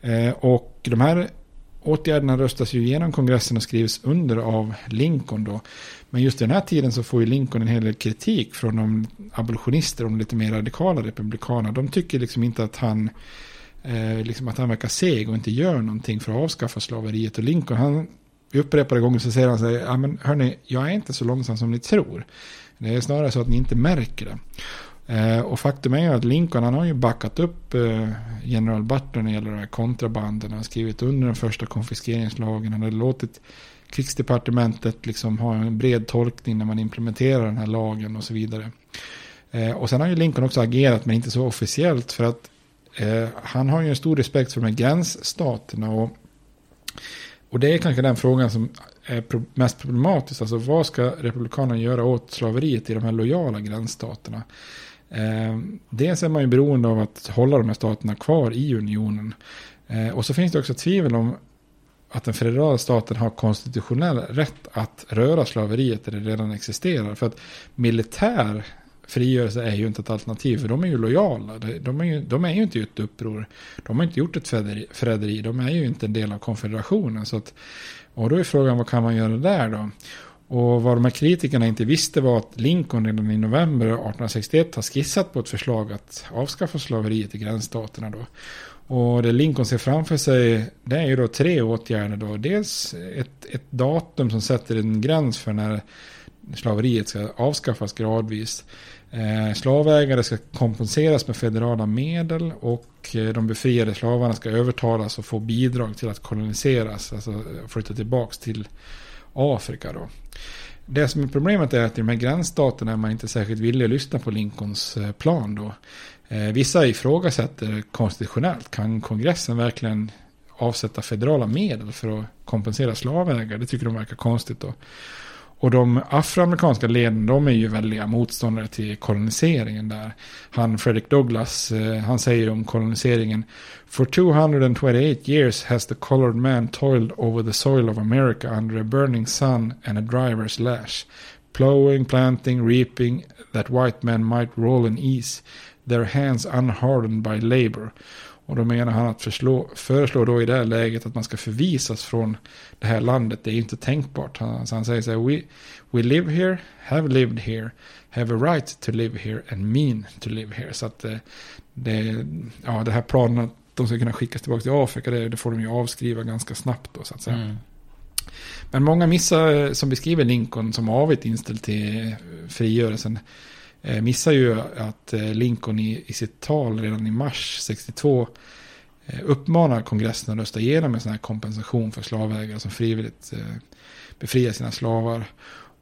Eh, och de här åtgärderna röstas ju igenom kongressen och skrivs under av Lincoln då. Men just i den här tiden så får ju Lincoln en hel del kritik från de abolitionister och de lite mer radikala republikanerna. De tycker liksom inte att han, eh, liksom att han verkar seg och inte gör någonting för att avskaffa slaveriet. Och Lincoln, han upprepade gånger så säger han så här, ja men hörni, jag är inte så långsam som ni tror. Det är snarare så att ni inte märker det. Eh, och faktum är ju att Lincoln han har ju backat upp eh, general Butler när det gäller de här kontrabanden. Han har skrivit under den första konfiskeringslagen. Han har låtit krigsdepartementet liksom ha en bred tolkning när man implementerar den här lagen och så vidare. Eh, och sen har ju Lincoln också agerat men inte så officiellt för att eh, han har ju en stor respekt för de här gränsstaterna. Och, och det är kanske den frågan som är mest problematisk. Alltså vad ska republikanerna göra åt slaveriet i de här lojala gränsstaterna? Eh, dels är man ju beroende av att hålla de här staterna kvar i unionen. Eh, och så finns det också tvivel om att den federala staten har konstitutionell rätt att röra slaveriet där det redan existerar. För att militär frigörelse är ju inte ett alternativ, för de är ju lojala. De är ju, de är ju inte i ett uppror. De har inte gjort ett förräderi, de är ju inte en del av konfederationen. Så att, och då är frågan, vad kan man göra där då? Och vad de här kritikerna inte visste var att Lincoln redan i november 1861 har skissat på ett förslag att avskaffa slaveriet i gränsstaterna. Då. Och det Lincoln ser framför sig det är ju då tre åtgärder. Då. Dels ett, ett datum som sätter en gräns för när slaveriet ska avskaffas gradvis. Eh, slavägare ska kompenseras med federala medel och eh, de befriade slavarna ska övertalas och få bidrag till att koloniseras, alltså, alltså flytta tillbaka till Afrika. Då. Det som är problemet är att i de här gränsstaterna är man inte särskilt villig att lyssna på Lincolns eh, plan. Då. Eh, vissa ifrågasätter konstitutionellt, kan kongressen verkligen avsätta federala medel för att kompensera slavägare? Det tycker de verkar konstigt. Då. Och de afroamerikanska leden, de är ju väldiga motståndare till koloniseringen där. Han Frederick Douglass, eh, han säger om koloniseringen. For 228 years has the colored man toiled over the soil of America under a burning sun and a driver's lash. Plowing, planting, reaping, that white men might roll in ease. Their hands unhardened by labor. Och då menar han att förslå, föreslå då i det här läget att man ska förvisas från det här landet. Det är inte tänkbart. Han, så han säger så här, we, we live here, have lived here, have a right to live here and mean to live here. Så att eh, det, ja, det här planen att de ska kunna skickas tillbaka till Afrika, det, det får de ju avskriva ganska snabbt då så att säga. Mm. Men många missar, eh, som beskriver Lincoln som avigt inställd till frigörelsen, eh, Eh, missar ju att eh, Lincoln i, i sitt tal redan i mars 62 eh, uppmanar kongressen att rösta igenom en sån här kompensation för slavägare som frivilligt befriar sina slavar.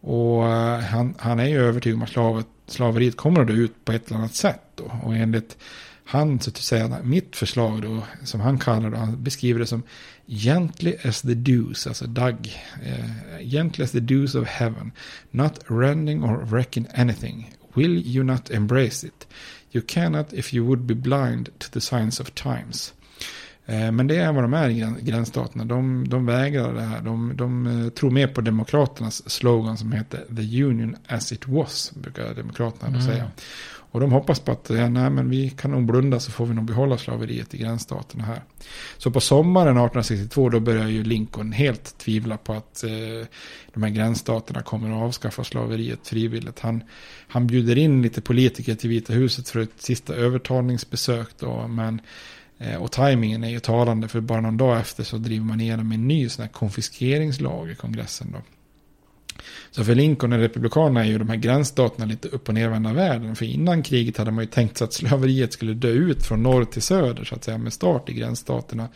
Och han, han är ju övertygad om att slavet, slaveriet kommer att dö ut på ett eller annat sätt. Då. Och enligt han, så att säga, mitt förslag då, som han kallar det, han beskriver det som gently as the dews, alltså Doug, uh, gently as the dews of heaven, not rending or wrecking anything, Will you not embrace it? You cannot if you would be blind to the signs of times. Eh, men det är vad de är i gränsstaterna. De, de vägrar det här. De, de eh, tror mer på demokraternas slogan som heter The Union as it was. Brukar demokraterna mm. säga. Och de hoppas på att ja, nej, men vi kan nog blunda så får vi nog behålla slaveriet i gränsstaterna här. Så på sommaren 1862 då börjar ju Lincoln helt tvivla på att eh, de här gränsstaterna kommer att avskaffa slaveriet frivilligt. Han, han bjuder in lite politiker till Vita huset för ett sista övertalningsbesök då. Men, eh, och tajmingen är ju talande för bara någon dag efter så driver man igenom en ny sån här konfiskeringslag i kongressen då. Så för Lincoln och Republikanerna är ju de här gränsstaterna lite upp och nervända världen. För innan kriget hade man ju tänkt sig att slaveriet skulle dö ut från norr till söder så att säga med start i gränsstaterna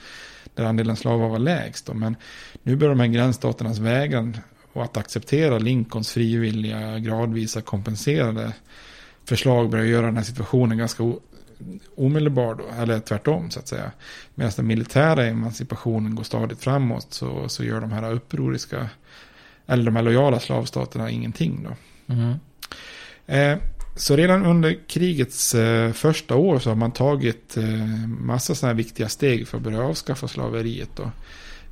där andelen slavar var lägst. Då. Men nu börjar de här gränsstaternas vägran och att acceptera Lincolns frivilliga, gradvisa, kompenserade förslag börjar göra den här situationen ganska omedelbar, då, eller tvärtom så att säga. Medan den militära emancipationen går stadigt framåt så, så gör de här upproriska, eller de här lojala slavstaterna ingenting då. Mm. Eh, så redan under krigets eh, första år så har man tagit eh, massa sådana här viktiga steg för att börja avskaffa slaveriet. Då.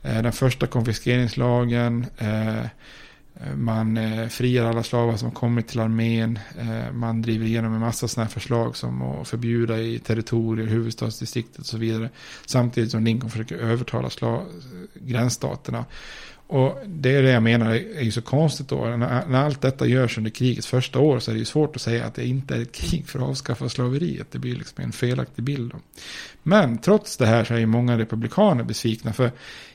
Eh, den första konfiskeringslagen, eh, man eh, friar alla slavar som kommit till armén. Eh, man driver igenom en massa sådana här förslag som att förbjuda i territorier, huvudstadsdistriktet och så vidare. Samtidigt som Lincoln försöker övertala slav, gränsstaterna. Och det är det jag menar är ju så konstigt då. När, när allt detta görs under krigets första år så är det ju svårt att säga att det inte är ett krig för att avskaffa slaveriet. Det blir liksom en felaktig bild. Då. Men trots det här så är ju många republikaner besvikna. För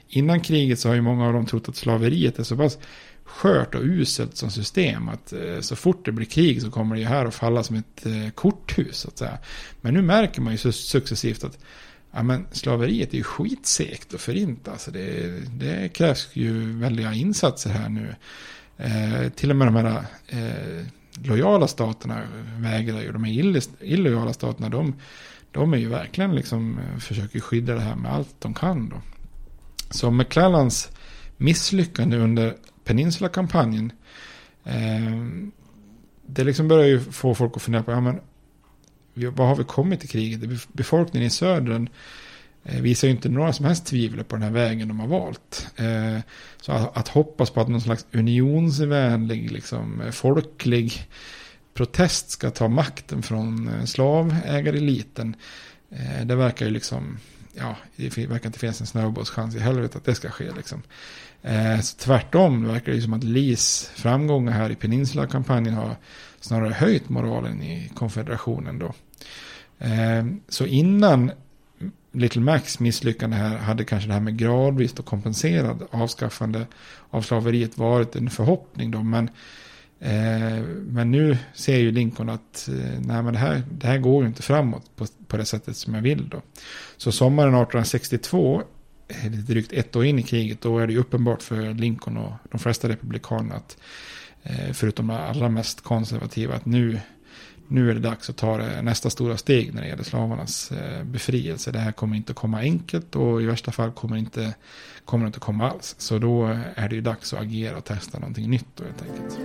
innan kriget så har ju många av dem trott att slaveriet är så pass skört och uselt som system. Att eh, så fort det blir krig så kommer det ju här att falla som ett eh, korthus. Så att säga. Men nu märker man ju successivt att ja, men slaveriet är ju skitsegt att förinta. Alltså det, det krävs ju väldiga insatser här nu. Eh, till och med de här eh, lojala staterna vägrar ju. De här illojala staterna, de, de är ju verkligen liksom, eh, försöker skydda det här med allt de kan. Då. Så McClellans misslyckande under Peninsula-kampanjen. Eh, det liksom börjar ju få folk att fundera på, ja men vad har vi kommit i kriget? Befolkningen i södern eh, visar ju inte några som helst tvivel på den här vägen de har valt. Eh, så att, hoppas på att någon slags unionsvänlig, liksom, folklig protest ska ta makten från eh, slavägareliten. Det verkar ju liksom, ja, det verkar inte finnas en snöbollschans i helvete att det ska ske liksom. Så tvärtom det verkar det som att Lees framgångar här i Peninsula-kampanjen har snarare höjt moralen i konfederationen då. Eh, så innan Little Macs misslyckande här hade kanske det här med gradvis och kompenserad avskaffande av slaveriet varit en förhoppning då. Men, eh, men nu ser ju Lincoln att eh, nej, men det, här, det här går ju inte framåt på, på det sättet som jag vill då. Så sommaren 1862 eh, lite drygt ett år in i kriget, då är det ju uppenbart för Lincoln och de flesta republikaner att eh, förutom de allra mest konservativa, att nu, nu är det dags att ta nästa stora steg när det gäller slavarnas eh, befrielse. Det här kommer inte att komma enkelt och i värsta fall kommer, inte, kommer det inte komma alls. Så då är det ju dags att agera och testa någonting nytt då helt enkelt.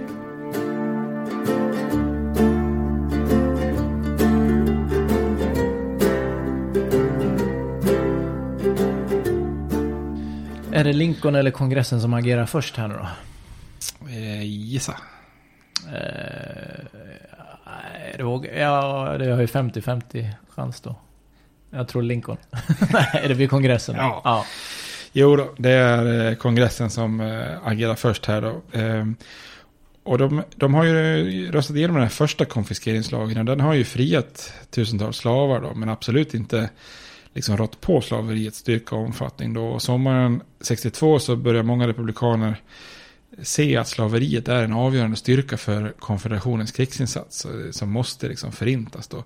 Är det Lincoln eller kongressen som agerar först här nu då? Eh, gissa. Eh, det vågar, ja, det har ju 50-50 chans då. Jag tror Lincoln. Nej, det blir kongressen. Ja. ja. Jo då, det är eh, kongressen som äh, agerar först här då. Ehm, och de, de, har ju röstat igenom den här första konfiskeringslagen. Den har ju friat tusentals slavar då, men absolut inte liksom rått på slaveriets styrka och omfattning. Då. Och sommaren 62 så börjar många republikaner se att slaveriet är en avgörande styrka för konfederationens krigsinsats eh, som måste liksom förintas. Då.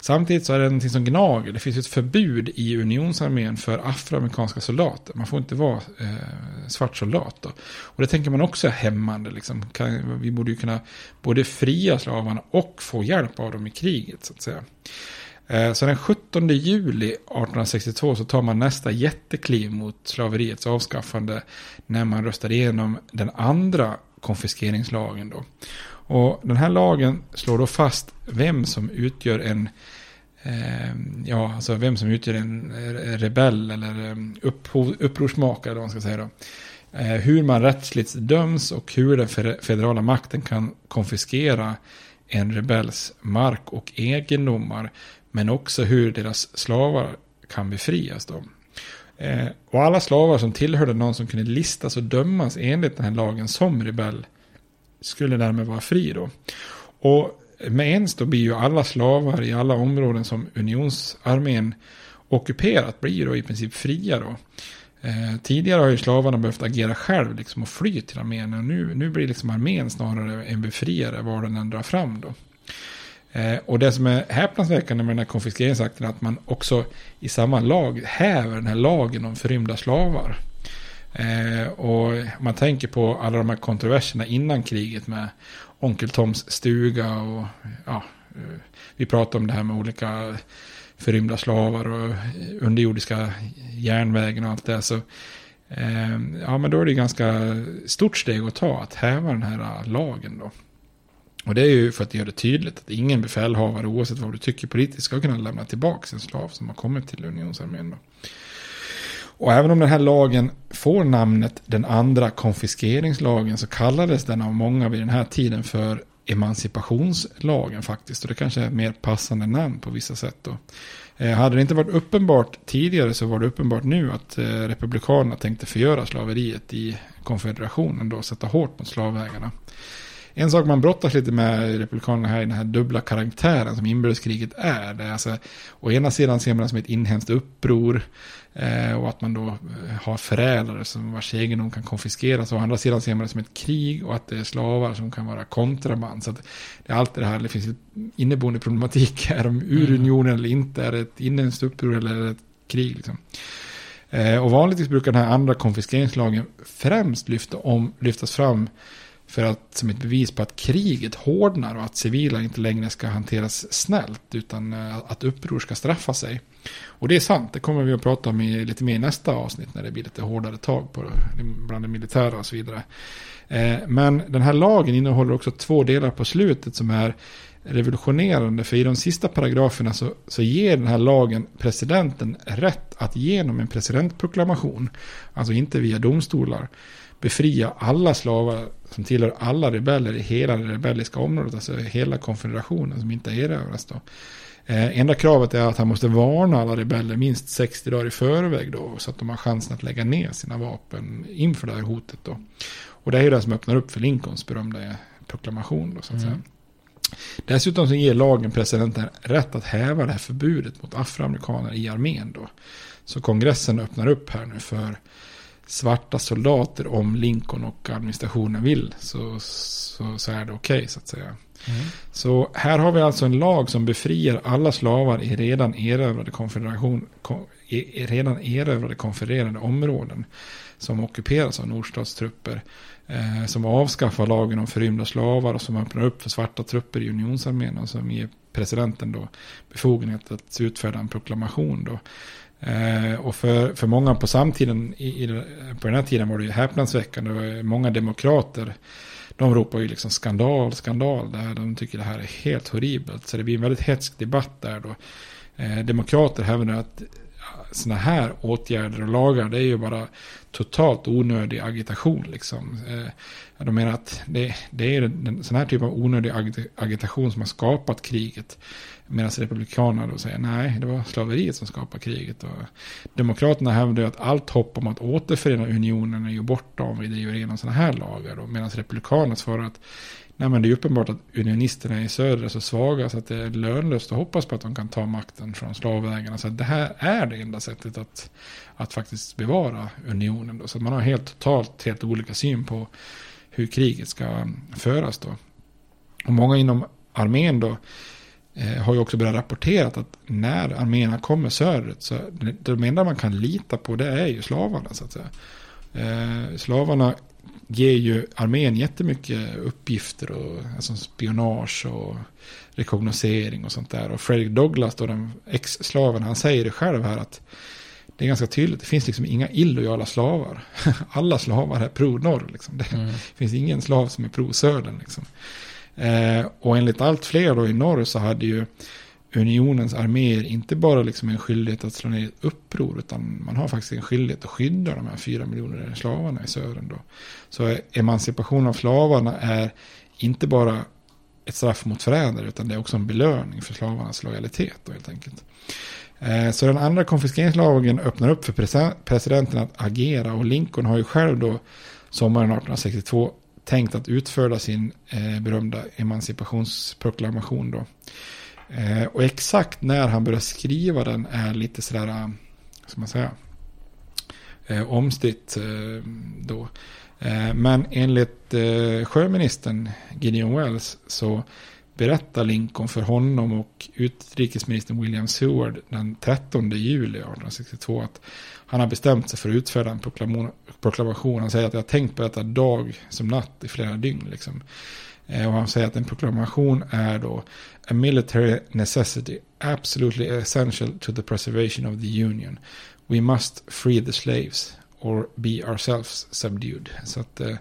Samtidigt så är det någonting som gnager. Det finns ett förbud i unionsarmén för afroamerikanska soldater. Man får inte vara eh, svart soldat. Då. Och det tänker man också är hämmande. Liksom. Kan, vi borde ju kunna både fria slavarna och få hjälp av dem i kriget. så att säga. Eh, så den 17 juli 1862 så tar man nästa jättekliv mot slaveriets avskaffande när man röstar igenom den andra konfiskeringslagen. Då. Och den här lagen slår då fast vem som utgör en eh, ja, alltså vem som utgör en eh, rebell eller ehm, upphov, upprorsmakare, vad man ska säga då. Eh, hur man rättsligt döms och hur den federala makten kan konfiskera en rebells mark och egendomar men också hur deras slavar kan befrias. Då. Eh, och alla slavar som tillhörde någon som kunde listas och dömas enligt den här lagen som rebell skulle därmed vara fri då. Och med ens då blir ju alla slavar i alla områden som unionsarmén ockuperat blir då i princip fria då. Eh, tidigare har ju slavarna behövt agera själv liksom, och fly till armén. Och nu, nu blir liksom armén snarare en befriare var den än drar fram. Då. Eh, och det som är häpnadsväckande med den här konfiskeringsakten är att man också i samma lag häver den här lagen om förrymda slavar. Eh, och man tänker på alla de här kontroverserna innan kriget med Onkel Toms stuga och ja, eh, vi pratar om det här med olika förrymda slavar och underjordiska järnvägen och allt det. Så, eh, ja, men då är det ganska stort steg att ta att häva den här äh, lagen då. Och det är ju för att göra det tydligt att ingen befälhavare, oavsett vad du tycker politiskt, ska kunna lämna tillbaka en slav som har kommit till unionsarmén. Då. Och även om den här lagen får namnet den andra konfiskeringslagen så kallades den av många vid den här tiden för emancipationslagen faktiskt. Och det kanske är mer passande namn på vissa sätt då. Eh, hade det inte varit uppenbart tidigare så var det uppenbart nu att eh, republikanerna tänkte förgöra slaveriet i konfederationen då, sätta hårt mot slavägarna. En sak man brottas lite med republikanerna här i den här dubbla karaktären som inbördeskriget är. Det är alltså, å ena sidan ser man det som ett inhemskt uppror och att man då eh, har förrädare som vars egendom kan konfiskeras. Å andra sidan ser man det som ett krig och att det är slavar som kan vara kontraband. Så det är alltid det här, det finns inneboende problematik. Är de ur mm. unionen eller inte? Är det ett inhemskt uppror eller är det ett krig? Liksom. Eh, och vanligtvis brukar den här andra konfiskeringslagen främst lyfta om, lyftas fram för att, som ett bevis på att kriget hårdnar och att civila inte längre ska hanteras snällt utan eh, att uppror ska straffa sig. Och det är sant, det kommer vi att prata om i, lite mer i nästa avsnitt när det blir lite hårdare tag på bland det militära och så vidare. Eh, men den här lagen innehåller också två delar på slutet som är revolutionerande. För i de sista paragraferna så, så ger den här lagen presidenten rätt att genom en presidentproklamation, alltså inte via domstolar, befria alla slavar som tillhör alla rebeller i hela det rebelliska området, alltså hela konfederationen som inte erövras då. Eh, enda kravet är att han måste varna alla rebeller minst 60 dagar i förväg då, så att de har chansen att lägga ner sina vapen inför det här hotet då. Och det är ju det som öppnar upp för Lincolns berömda proklamation då, så att mm. säga. Dessutom så ger lagen presidenten rätt att häva det här förbudet mot afroamerikaner i armén då. Så kongressen öppnar upp här nu för svarta soldater om Lincoln och administrationen vill så, så, så är det okej okay, så att säga. Mm. Så här har vi alltså en lag som befriar alla slavar i redan erövrade konfederation, i redan erövrade konfedererade områden som ockuperas av nordstatstrupper. Eh, som avskaffar lagen om förrymda slavar och som öppnar upp för svarta trupper i unionsarmén och som ger presidenten då befogenhet att utfärda en proklamation då Eh, och för, för många på samtiden, i, i, på den här tiden var det ju häpnadsväckande. Många demokrater, de ropar ju liksom skandal, skandal. Där de tycker det här är helt horribelt. Så det blir en väldigt hetsk debatt där då. Eh, demokrater hävdar att sådana här åtgärder och lagar, det är ju bara totalt onödig agitation. Liksom. Eh, de menar att det, det är en sån här typ av onödig agitation som har skapat kriget. Medan republikanerna då säger nej, det var slaveriet som skapade kriget. Och demokraterna hävdar att allt hopp om att återförena unionen är ju borta om vi driver igenom sådana här lagar. Medan republikanerna svarar att nej, men det är uppenbart att unionisterna i söder är så svaga så att det är lönlöst att hoppas på att de kan ta makten från slavägarna. Så det här är det enda sättet att, att faktiskt bevara unionen. Då. Så man har helt totalt helt olika syn på hur kriget ska föras då. Och många inom armén då eh, har ju också börjat rapportera att när arméerna kommer söderut så det enda man kan lita på det är ju slavarna så att säga. Eh, slavarna ger ju armén jättemycket uppgifter och alltså spionage och rekognosering och sånt där. Och Fredrik Douglas, då den ex-slaven, han säger det själv här att det är ganska tydligt, det finns liksom inga illojala slavar. Alla slavar är pro-norr. Liksom. Det mm. finns ingen slav som är pro-södern. Liksom. Eh, och enligt allt fler då i norr så hade ju unionens arméer inte bara liksom en skyldighet att slå ner ett uppror utan man har faktiskt en skyldighet att skydda de här fyra miljoner slavarna i södern. Då. Så emancipation av slavarna är inte bara ett straff mot förrädare utan det är också en belöning för slavarnas lojalitet då, helt enkelt. Eh, så den andra konfiskeringslagen öppnar upp för presidenten att agera och Lincoln har ju själv då sommaren 1862 tänkt att utföra sin eh, berömda emancipationsproklamation då. Eh, och exakt när han börjar skriva den är lite sådär, eh, ska man säga, eh, omstritt eh, då. Eh, men enligt eh, sjöministern Gideon Wells så berättar Lincoln för honom och utrikesministern William Seward den 13 juli 1862 att han har bestämt sig för att utfärda en proklamation proklamation. Han säger att jag har tänkt på detta dag som natt i flera dygn. Liksom. Eh, och han säger att en proklamation är då a military necessity, absolutely essential to the preservation of the union. We must free the slaves or be ourselves subdued. Så att eh,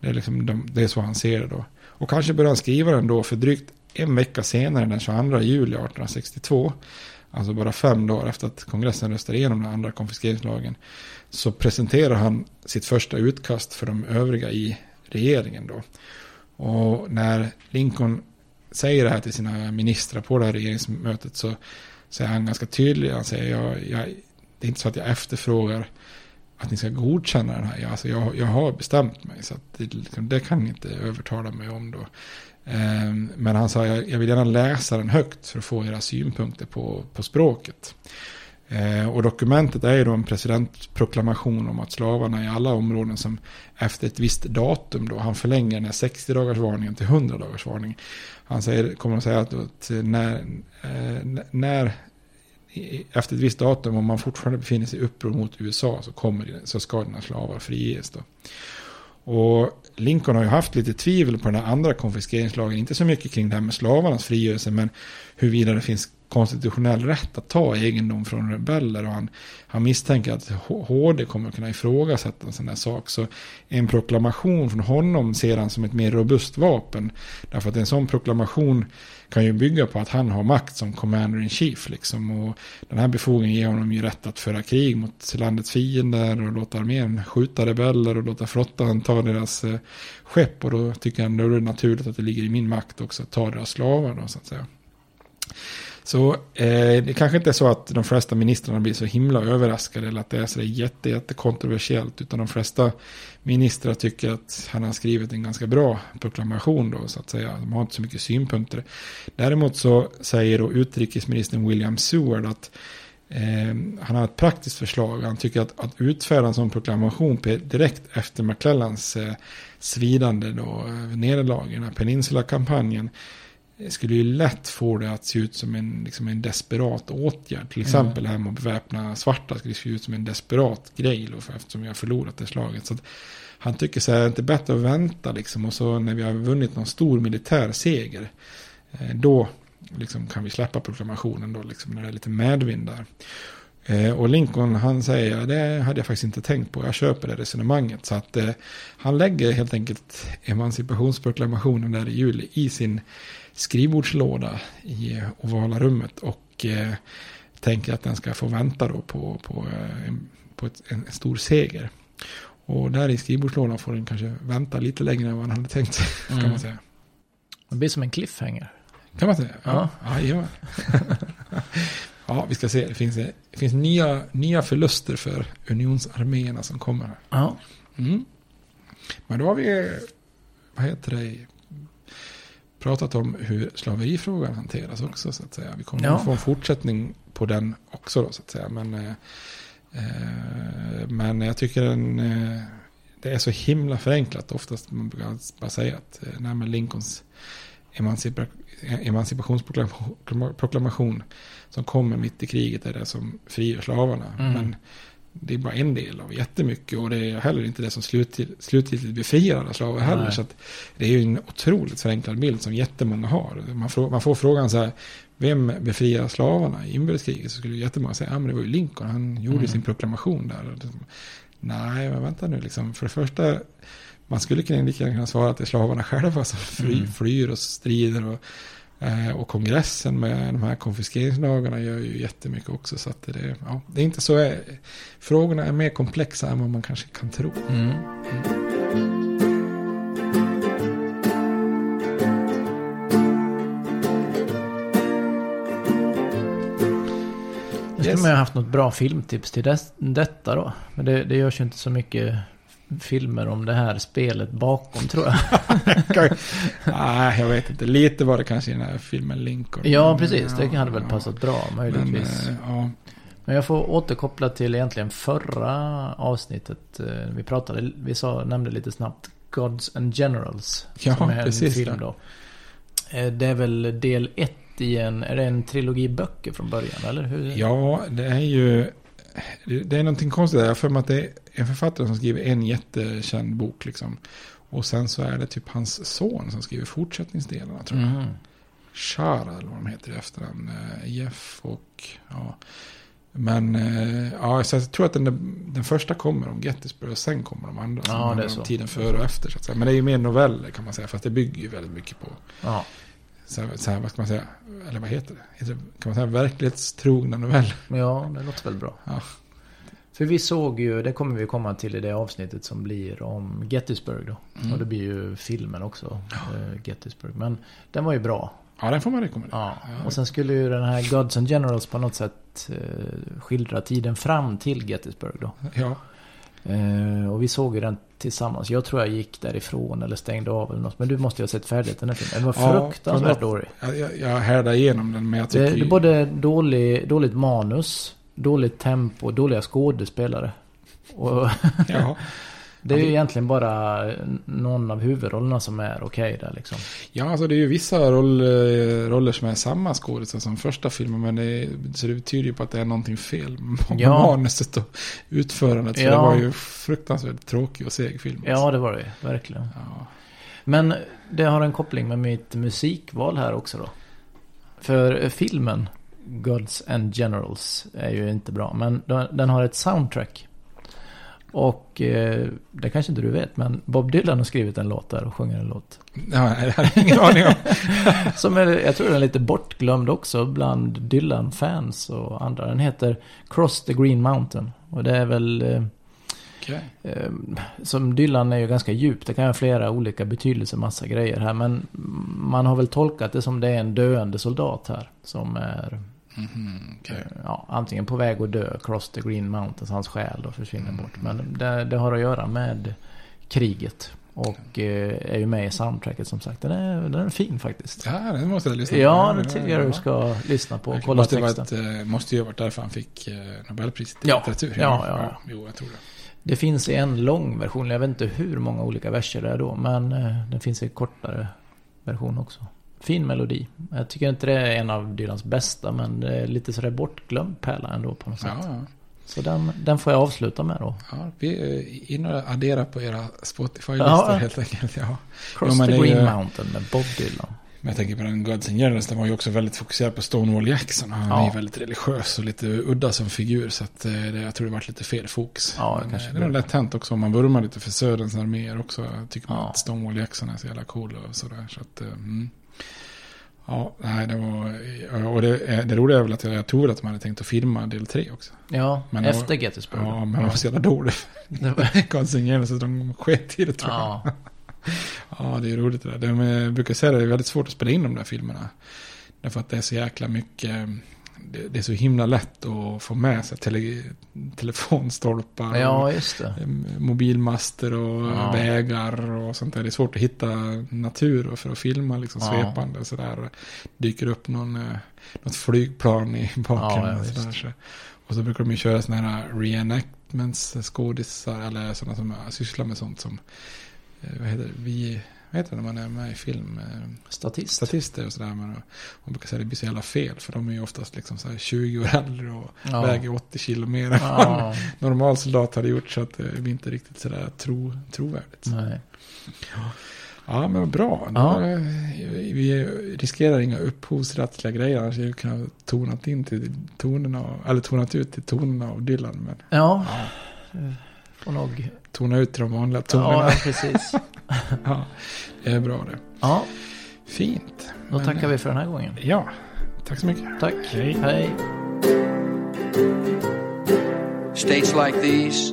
det är, liksom de, det är så han ser det då. Och kanske började han skriva den då för drygt en vecka senare, den 22 juli 1862. Alltså bara fem dagar efter att kongressen röstade igenom den andra konfiskeringslagen. Så presenterar han sitt första utkast för de övriga i regeringen då. Och när Lincoln säger det här till sina ministrar på det här regeringsmötet så säger han ganska tydligt. Han säger jag, jag, det är inte så att jag efterfrågar att ni ska godkänna den här. Alltså jag, jag har bestämt mig så att det, liksom, det kan ni inte övertala mig om då. Ehm, men han sa jag, jag vill gärna läsa den högt för att få era synpunkter på, på språket. Eh, och dokumentet är ju då en presidentproklamation om att slavarna i alla områden som efter ett visst datum då, han förlänger den här 60 dagars varningen till 100 dagars varning. Han säger, kommer att säga att, att när, eh, när efter ett visst datum om man fortfarande befinner sig i uppror mot USA så, kommer, så ska dina slavar friges då. Och Lincoln har ju haft lite tvivel på den här andra konfiskeringslagen. Inte så mycket kring det här med slavarnas frigörelse. Men huruvida det finns konstitutionell rätt att ta egendom från rebeller. Och han, han misstänker att HD kommer att kunna ifrågasätta en sån här sak. Så en proklamation från honom ser han som ett mer robust vapen. Därför att en sån proklamation kan ju bygga på att han har makt som commander in chief. Liksom. Och den här befogenheten ger honom ju rätt att föra krig mot landets fiender och låta armén skjuta rebeller och låta flottan ta deras eh, skepp. Och då tycker han då är det naturligt att det ligger i min makt också att ta deras slavar. Då, så att säga. Så eh, det kanske inte är så att de flesta ministrarna blir så himla överraskade eller att det är så jätte, jätte kontroversiellt. Utan de flesta ministrar tycker att han har skrivit en ganska bra proklamation då så att säga. De har inte så mycket synpunkter. Däremot så säger då utrikesministern William Seward att eh, han har ett praktiskt förslag. Han tycker att, att utfärda en sån proklamation direkt efter McClellans eh, svidande då, eh, nederlag i den här Peninsula-kampanjen skulle ju lätt få det att se ut som en, liksom en desperat åtgärd. Till exempel mm. det här med att beväpna svarta skulle se ut som en desperat grej för eftersom vi har förlorat det slaget. Så han tycker så här, det är inte bättre att vänta liksom. Och så när vi har vunnit någon stor militär seger. Eh, då liksom kan vi släppa proklamationen då, liksom, när det är lite medvind där. Eh, och Lincoln han säger, det hade jag faktiskt inte tänkt på, jag köper det resonemanget. Så att eh, han lägger helt enkelt emancipationsproklamationen där i juli i sin skrivbordslåda i ovala rummet och eh, tänker att den ska få vänta då på, på, eh, på ett, en, en stor seger. Och där i skrivbordslådan får den kanske vänta lite längre än vad han hade tänkt sig. Mm. Kan man säga. Det blir som en cliffhanger. Kan man säga? Ja. Ja, ja, ja vi ska se. Det finns, det finns nya, nya förluster för unionsarméerna som kommer. Ja. Mm. Men då har vi, vad heter det, pratat om hur slaverifrågan hanteras också. Så att säga. Vi kommer ja. att få en fortsättning på den också. Då, så att säga. Men, eh, eh men jag tycker den, eh, det är så himla förenklat. Oftast man brukar bara säga att eh, nej, men Lincolns emancipa, emancipationsproklamation som kommer mitt i kriget är det som frigör slavarna. Mm. Men det är bara en del av jättemycket och det är heller inte det som slutgiltigt befriar alla slavar heller. Så det är ju en otroligt förenklad bild som jättemånga har. Man får, man får frågan så här, vem befriar slavarna i inbördeskriget? Så skulle jättemånga säga, ja men det var ju Lincoln, han gjorde mm. sin proklamation där. Nej, men vänta nu, liksom. för det första, man skulle kunna lika gärna svara att det är slavarna själva som fly, mm. flyr och strider. Och, och kongressen med de här konfiskeringslagarna gör ju jättemycket också. Så att det, ja, det är inte så. Eh, frågorna är mer komplexa än vad man kanske kan tro. Mm. Mm. Nu skulle man ju haft något bra filmtips till det, detta då. Men det, det görs ju inte så mycket filmer om det här spelet bakom tror jag. Nej, jag vet inte. Lite var det kanske i den här filmen Lincoln. Ja, precis. Det hade väl passat bra möjligtvis. Men, ja. Men jag får återkoppla till egentligen förra avsnittet. Eh, Vi pratade, vi sa, nämnde lite snabbt Gods and Generals. Ja, som är precis, en film då. Eh, Det är väl del ett i en, är det en trilogi böcker från början eller? Hur? Ja, det är ju... Det det är någonting konstigt där. Jag har för mig att det är en författare som skriver en jättekänd bok liksom. Och sen så är det typ hans son som skriver fortsättningsdelarna tror jag. Mhm. Shara eller vad de heter i efternamn. Eh, Jeff och ja. Men eh, ja, så jag tror att den, den första kommer om Gettysburg och sen kommer de andra. som Ja, det är så. Tiden före och efter. Så att säga. Men det är ju mer noveller kan man säga. Fast det bygger ju väldigt mycket på. Ja. Så, så här, vad ska man säga? Eller vad heter det? Heter det? Kan man säga verklighetstrogna noveller? Ja, det låter väl bra. Ja. För vi såg ju, det kommer vi komma till i det avsnittet som blir om Gettysburg då. Mm. Och det blir ju filmen också, eh, Gettysburg. Men den var ju bra. Ja, den får man rekommendera. Ja. Och sen skulle ju den här Gods and Generals på något sätt eh, skildra tiden fram till Gettysburg då. Ja. Eh, och vi såg ju den tillsammans. Jag tror jag gick därifrån eller stängde av eller något. Men du måste ju ha sett färdigt den här filmen. Den var Ja, fruktansvärt dålig. Jag, jag, härdade igenom den, men jag Det, tycker det ju- är både dålig, dåligt manus, dåligt tempo, dåliga skådespelare. Och Ja. det är ju egentligen bara någon av huvudrollerna som är okej där liksom. Ja, alltså det är ju vissa roll, eh, roller som är samma skådespelare som första filmen. Men det, är- så det tyder ju på att det är någonting fel med Ja. manuset och utförandet. För Ja. det var ju fruktansvärt tråkig och seg film. Ja, det var det ju, verkligen. Men det har en koppling med mitt musikval här också då. För filmen Gods and Generals är ju inte bra. Men den- har ett soundtrack. Och eh, det kanske inte du vet, men Bob Dylan har skrivit en låt där och sjunger en låt. Ja, det hade ingen aning om. Som är, jag tror den är lite bortglömd också bland Dylan-fans och andra. Den heter Cross the Green Mountain. Och det är väl... Eh, Okej. eh, som Dylan är ju ganska djup. Det kan ha flera olika betydelser, massa grejer här. Men man har väl tolkat det som det är en döende soldat här. Som är Mhm, okej. eh, ja, antingen på väg att dö, cross the green mountains, hans själ då försvinner bort. Men det, det har att göra med kriget. Och eh, är ju med i soundtracket som sagt. Den är, den är fin faktiskt. Ja, den måste jag lyssna på. Ja, det tycker jag du ja. ska lyssna på och kolla måste, texten. ett, eh, måste ju ha varit därför han fick eh, Nobelpriset i Ja, litteratur. ja, ja. Jo, jag tror det. Det finns i en lång version, jag vet inte hur många olika verser det är då, men eh, den finns i kortare version också. Fin melodi. Jag tycker inte det är en av Dylans bästa, men det är lite sådär bortglömd pärla ändå på något sätt. Ja, ja. Så den, den får jag avsluta med då. Ja, vi inne och adderar på era Spotify-listor Ja. helt enkelt. Ja. Cross Jo, the det Green ju- Mountain med Bob Dylan. Men jag tänker på den Gods and Generals, den var ju också väldigt fokuserad på Stonewall Jackson. Han Ja. är ju väldigt religiös och lite udda som figur. Så att, eh, det, jag tror det varit lite fel fokus. Ja, Men, kanske eh, det är nog lätt hänt också om man vurmar lite för Söderns arméer också. Tycker man Ja. att Stonewall Jackson är så jävla cool och sådär. Så att, eh, mm. Ja, nej, det var... Och det, eh, det roliga är väl att jag, jag tror att de hade tänkt att filma del tre också. Ja, Men det efter Gettysburg. Ja, men de var så jävla. Det and Generals, så de sket i det tror jag. Ja. Ja, det är roligt det där. De eh, brukar säga att det är väldigt svårt att spela in de där filmerna. Därför att det är så jäkla mycket, det, det är så himla lätt att få med sig tele, telefonstolpar. Ja, eh, Mobilmaster och Ja. vägar och sånt där. Det är svårt att hitta natur för att filma liksom Ja. svepande sådär. Dyker upp någon, eh, något flygplan i bakgrunden. Ja, sådär, så. och så brukar de ju köra sådana här reenactments, skådisar eller sådana som sysslar med sånt som, eh, vad heter det, vi, vad heter det när man är med i film? Eh, Statist. Statister och sådär. Men man brukar säga att det blir så jävla fel. För de är ju oftast liksom så här 20 år äldre och Ja. väger 80 kilo mer än Ja. en normal soldat hade gjort. Så att det blir inte riktigt sådär tro, trovärdigt. Nej. Ja, men vad bra. Ja. Eh, Vi riskerar inga upphovsrättsliga grejer. Annars hade vi kunnat tonat in till tonerna, eller tonat ut till tonerna av Dylan. Men Ja. Får nog... tona ut de vanliga tonerna. Ja, precis. ja, det är bra det. Ja, Fint. då Men, tackar vi för den här gången. Ja, tack så mycket. Tack. Hej. Hej. States like these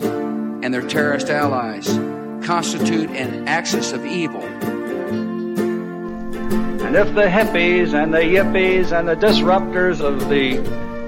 and their terrorist allies constitute an axis of evil. And if the hippies and the yippies and the disruptors of the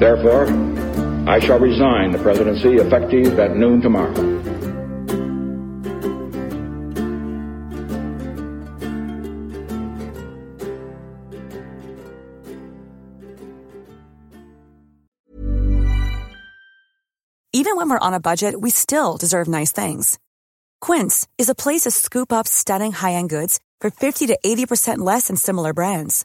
Therefore, I shall resign the presidency effective at noon tomorrow. Even when we're on a budget, we still deserve nice things. Quince is a place to scoop up stunning high-end goods for 50 to 80% less than similar brands.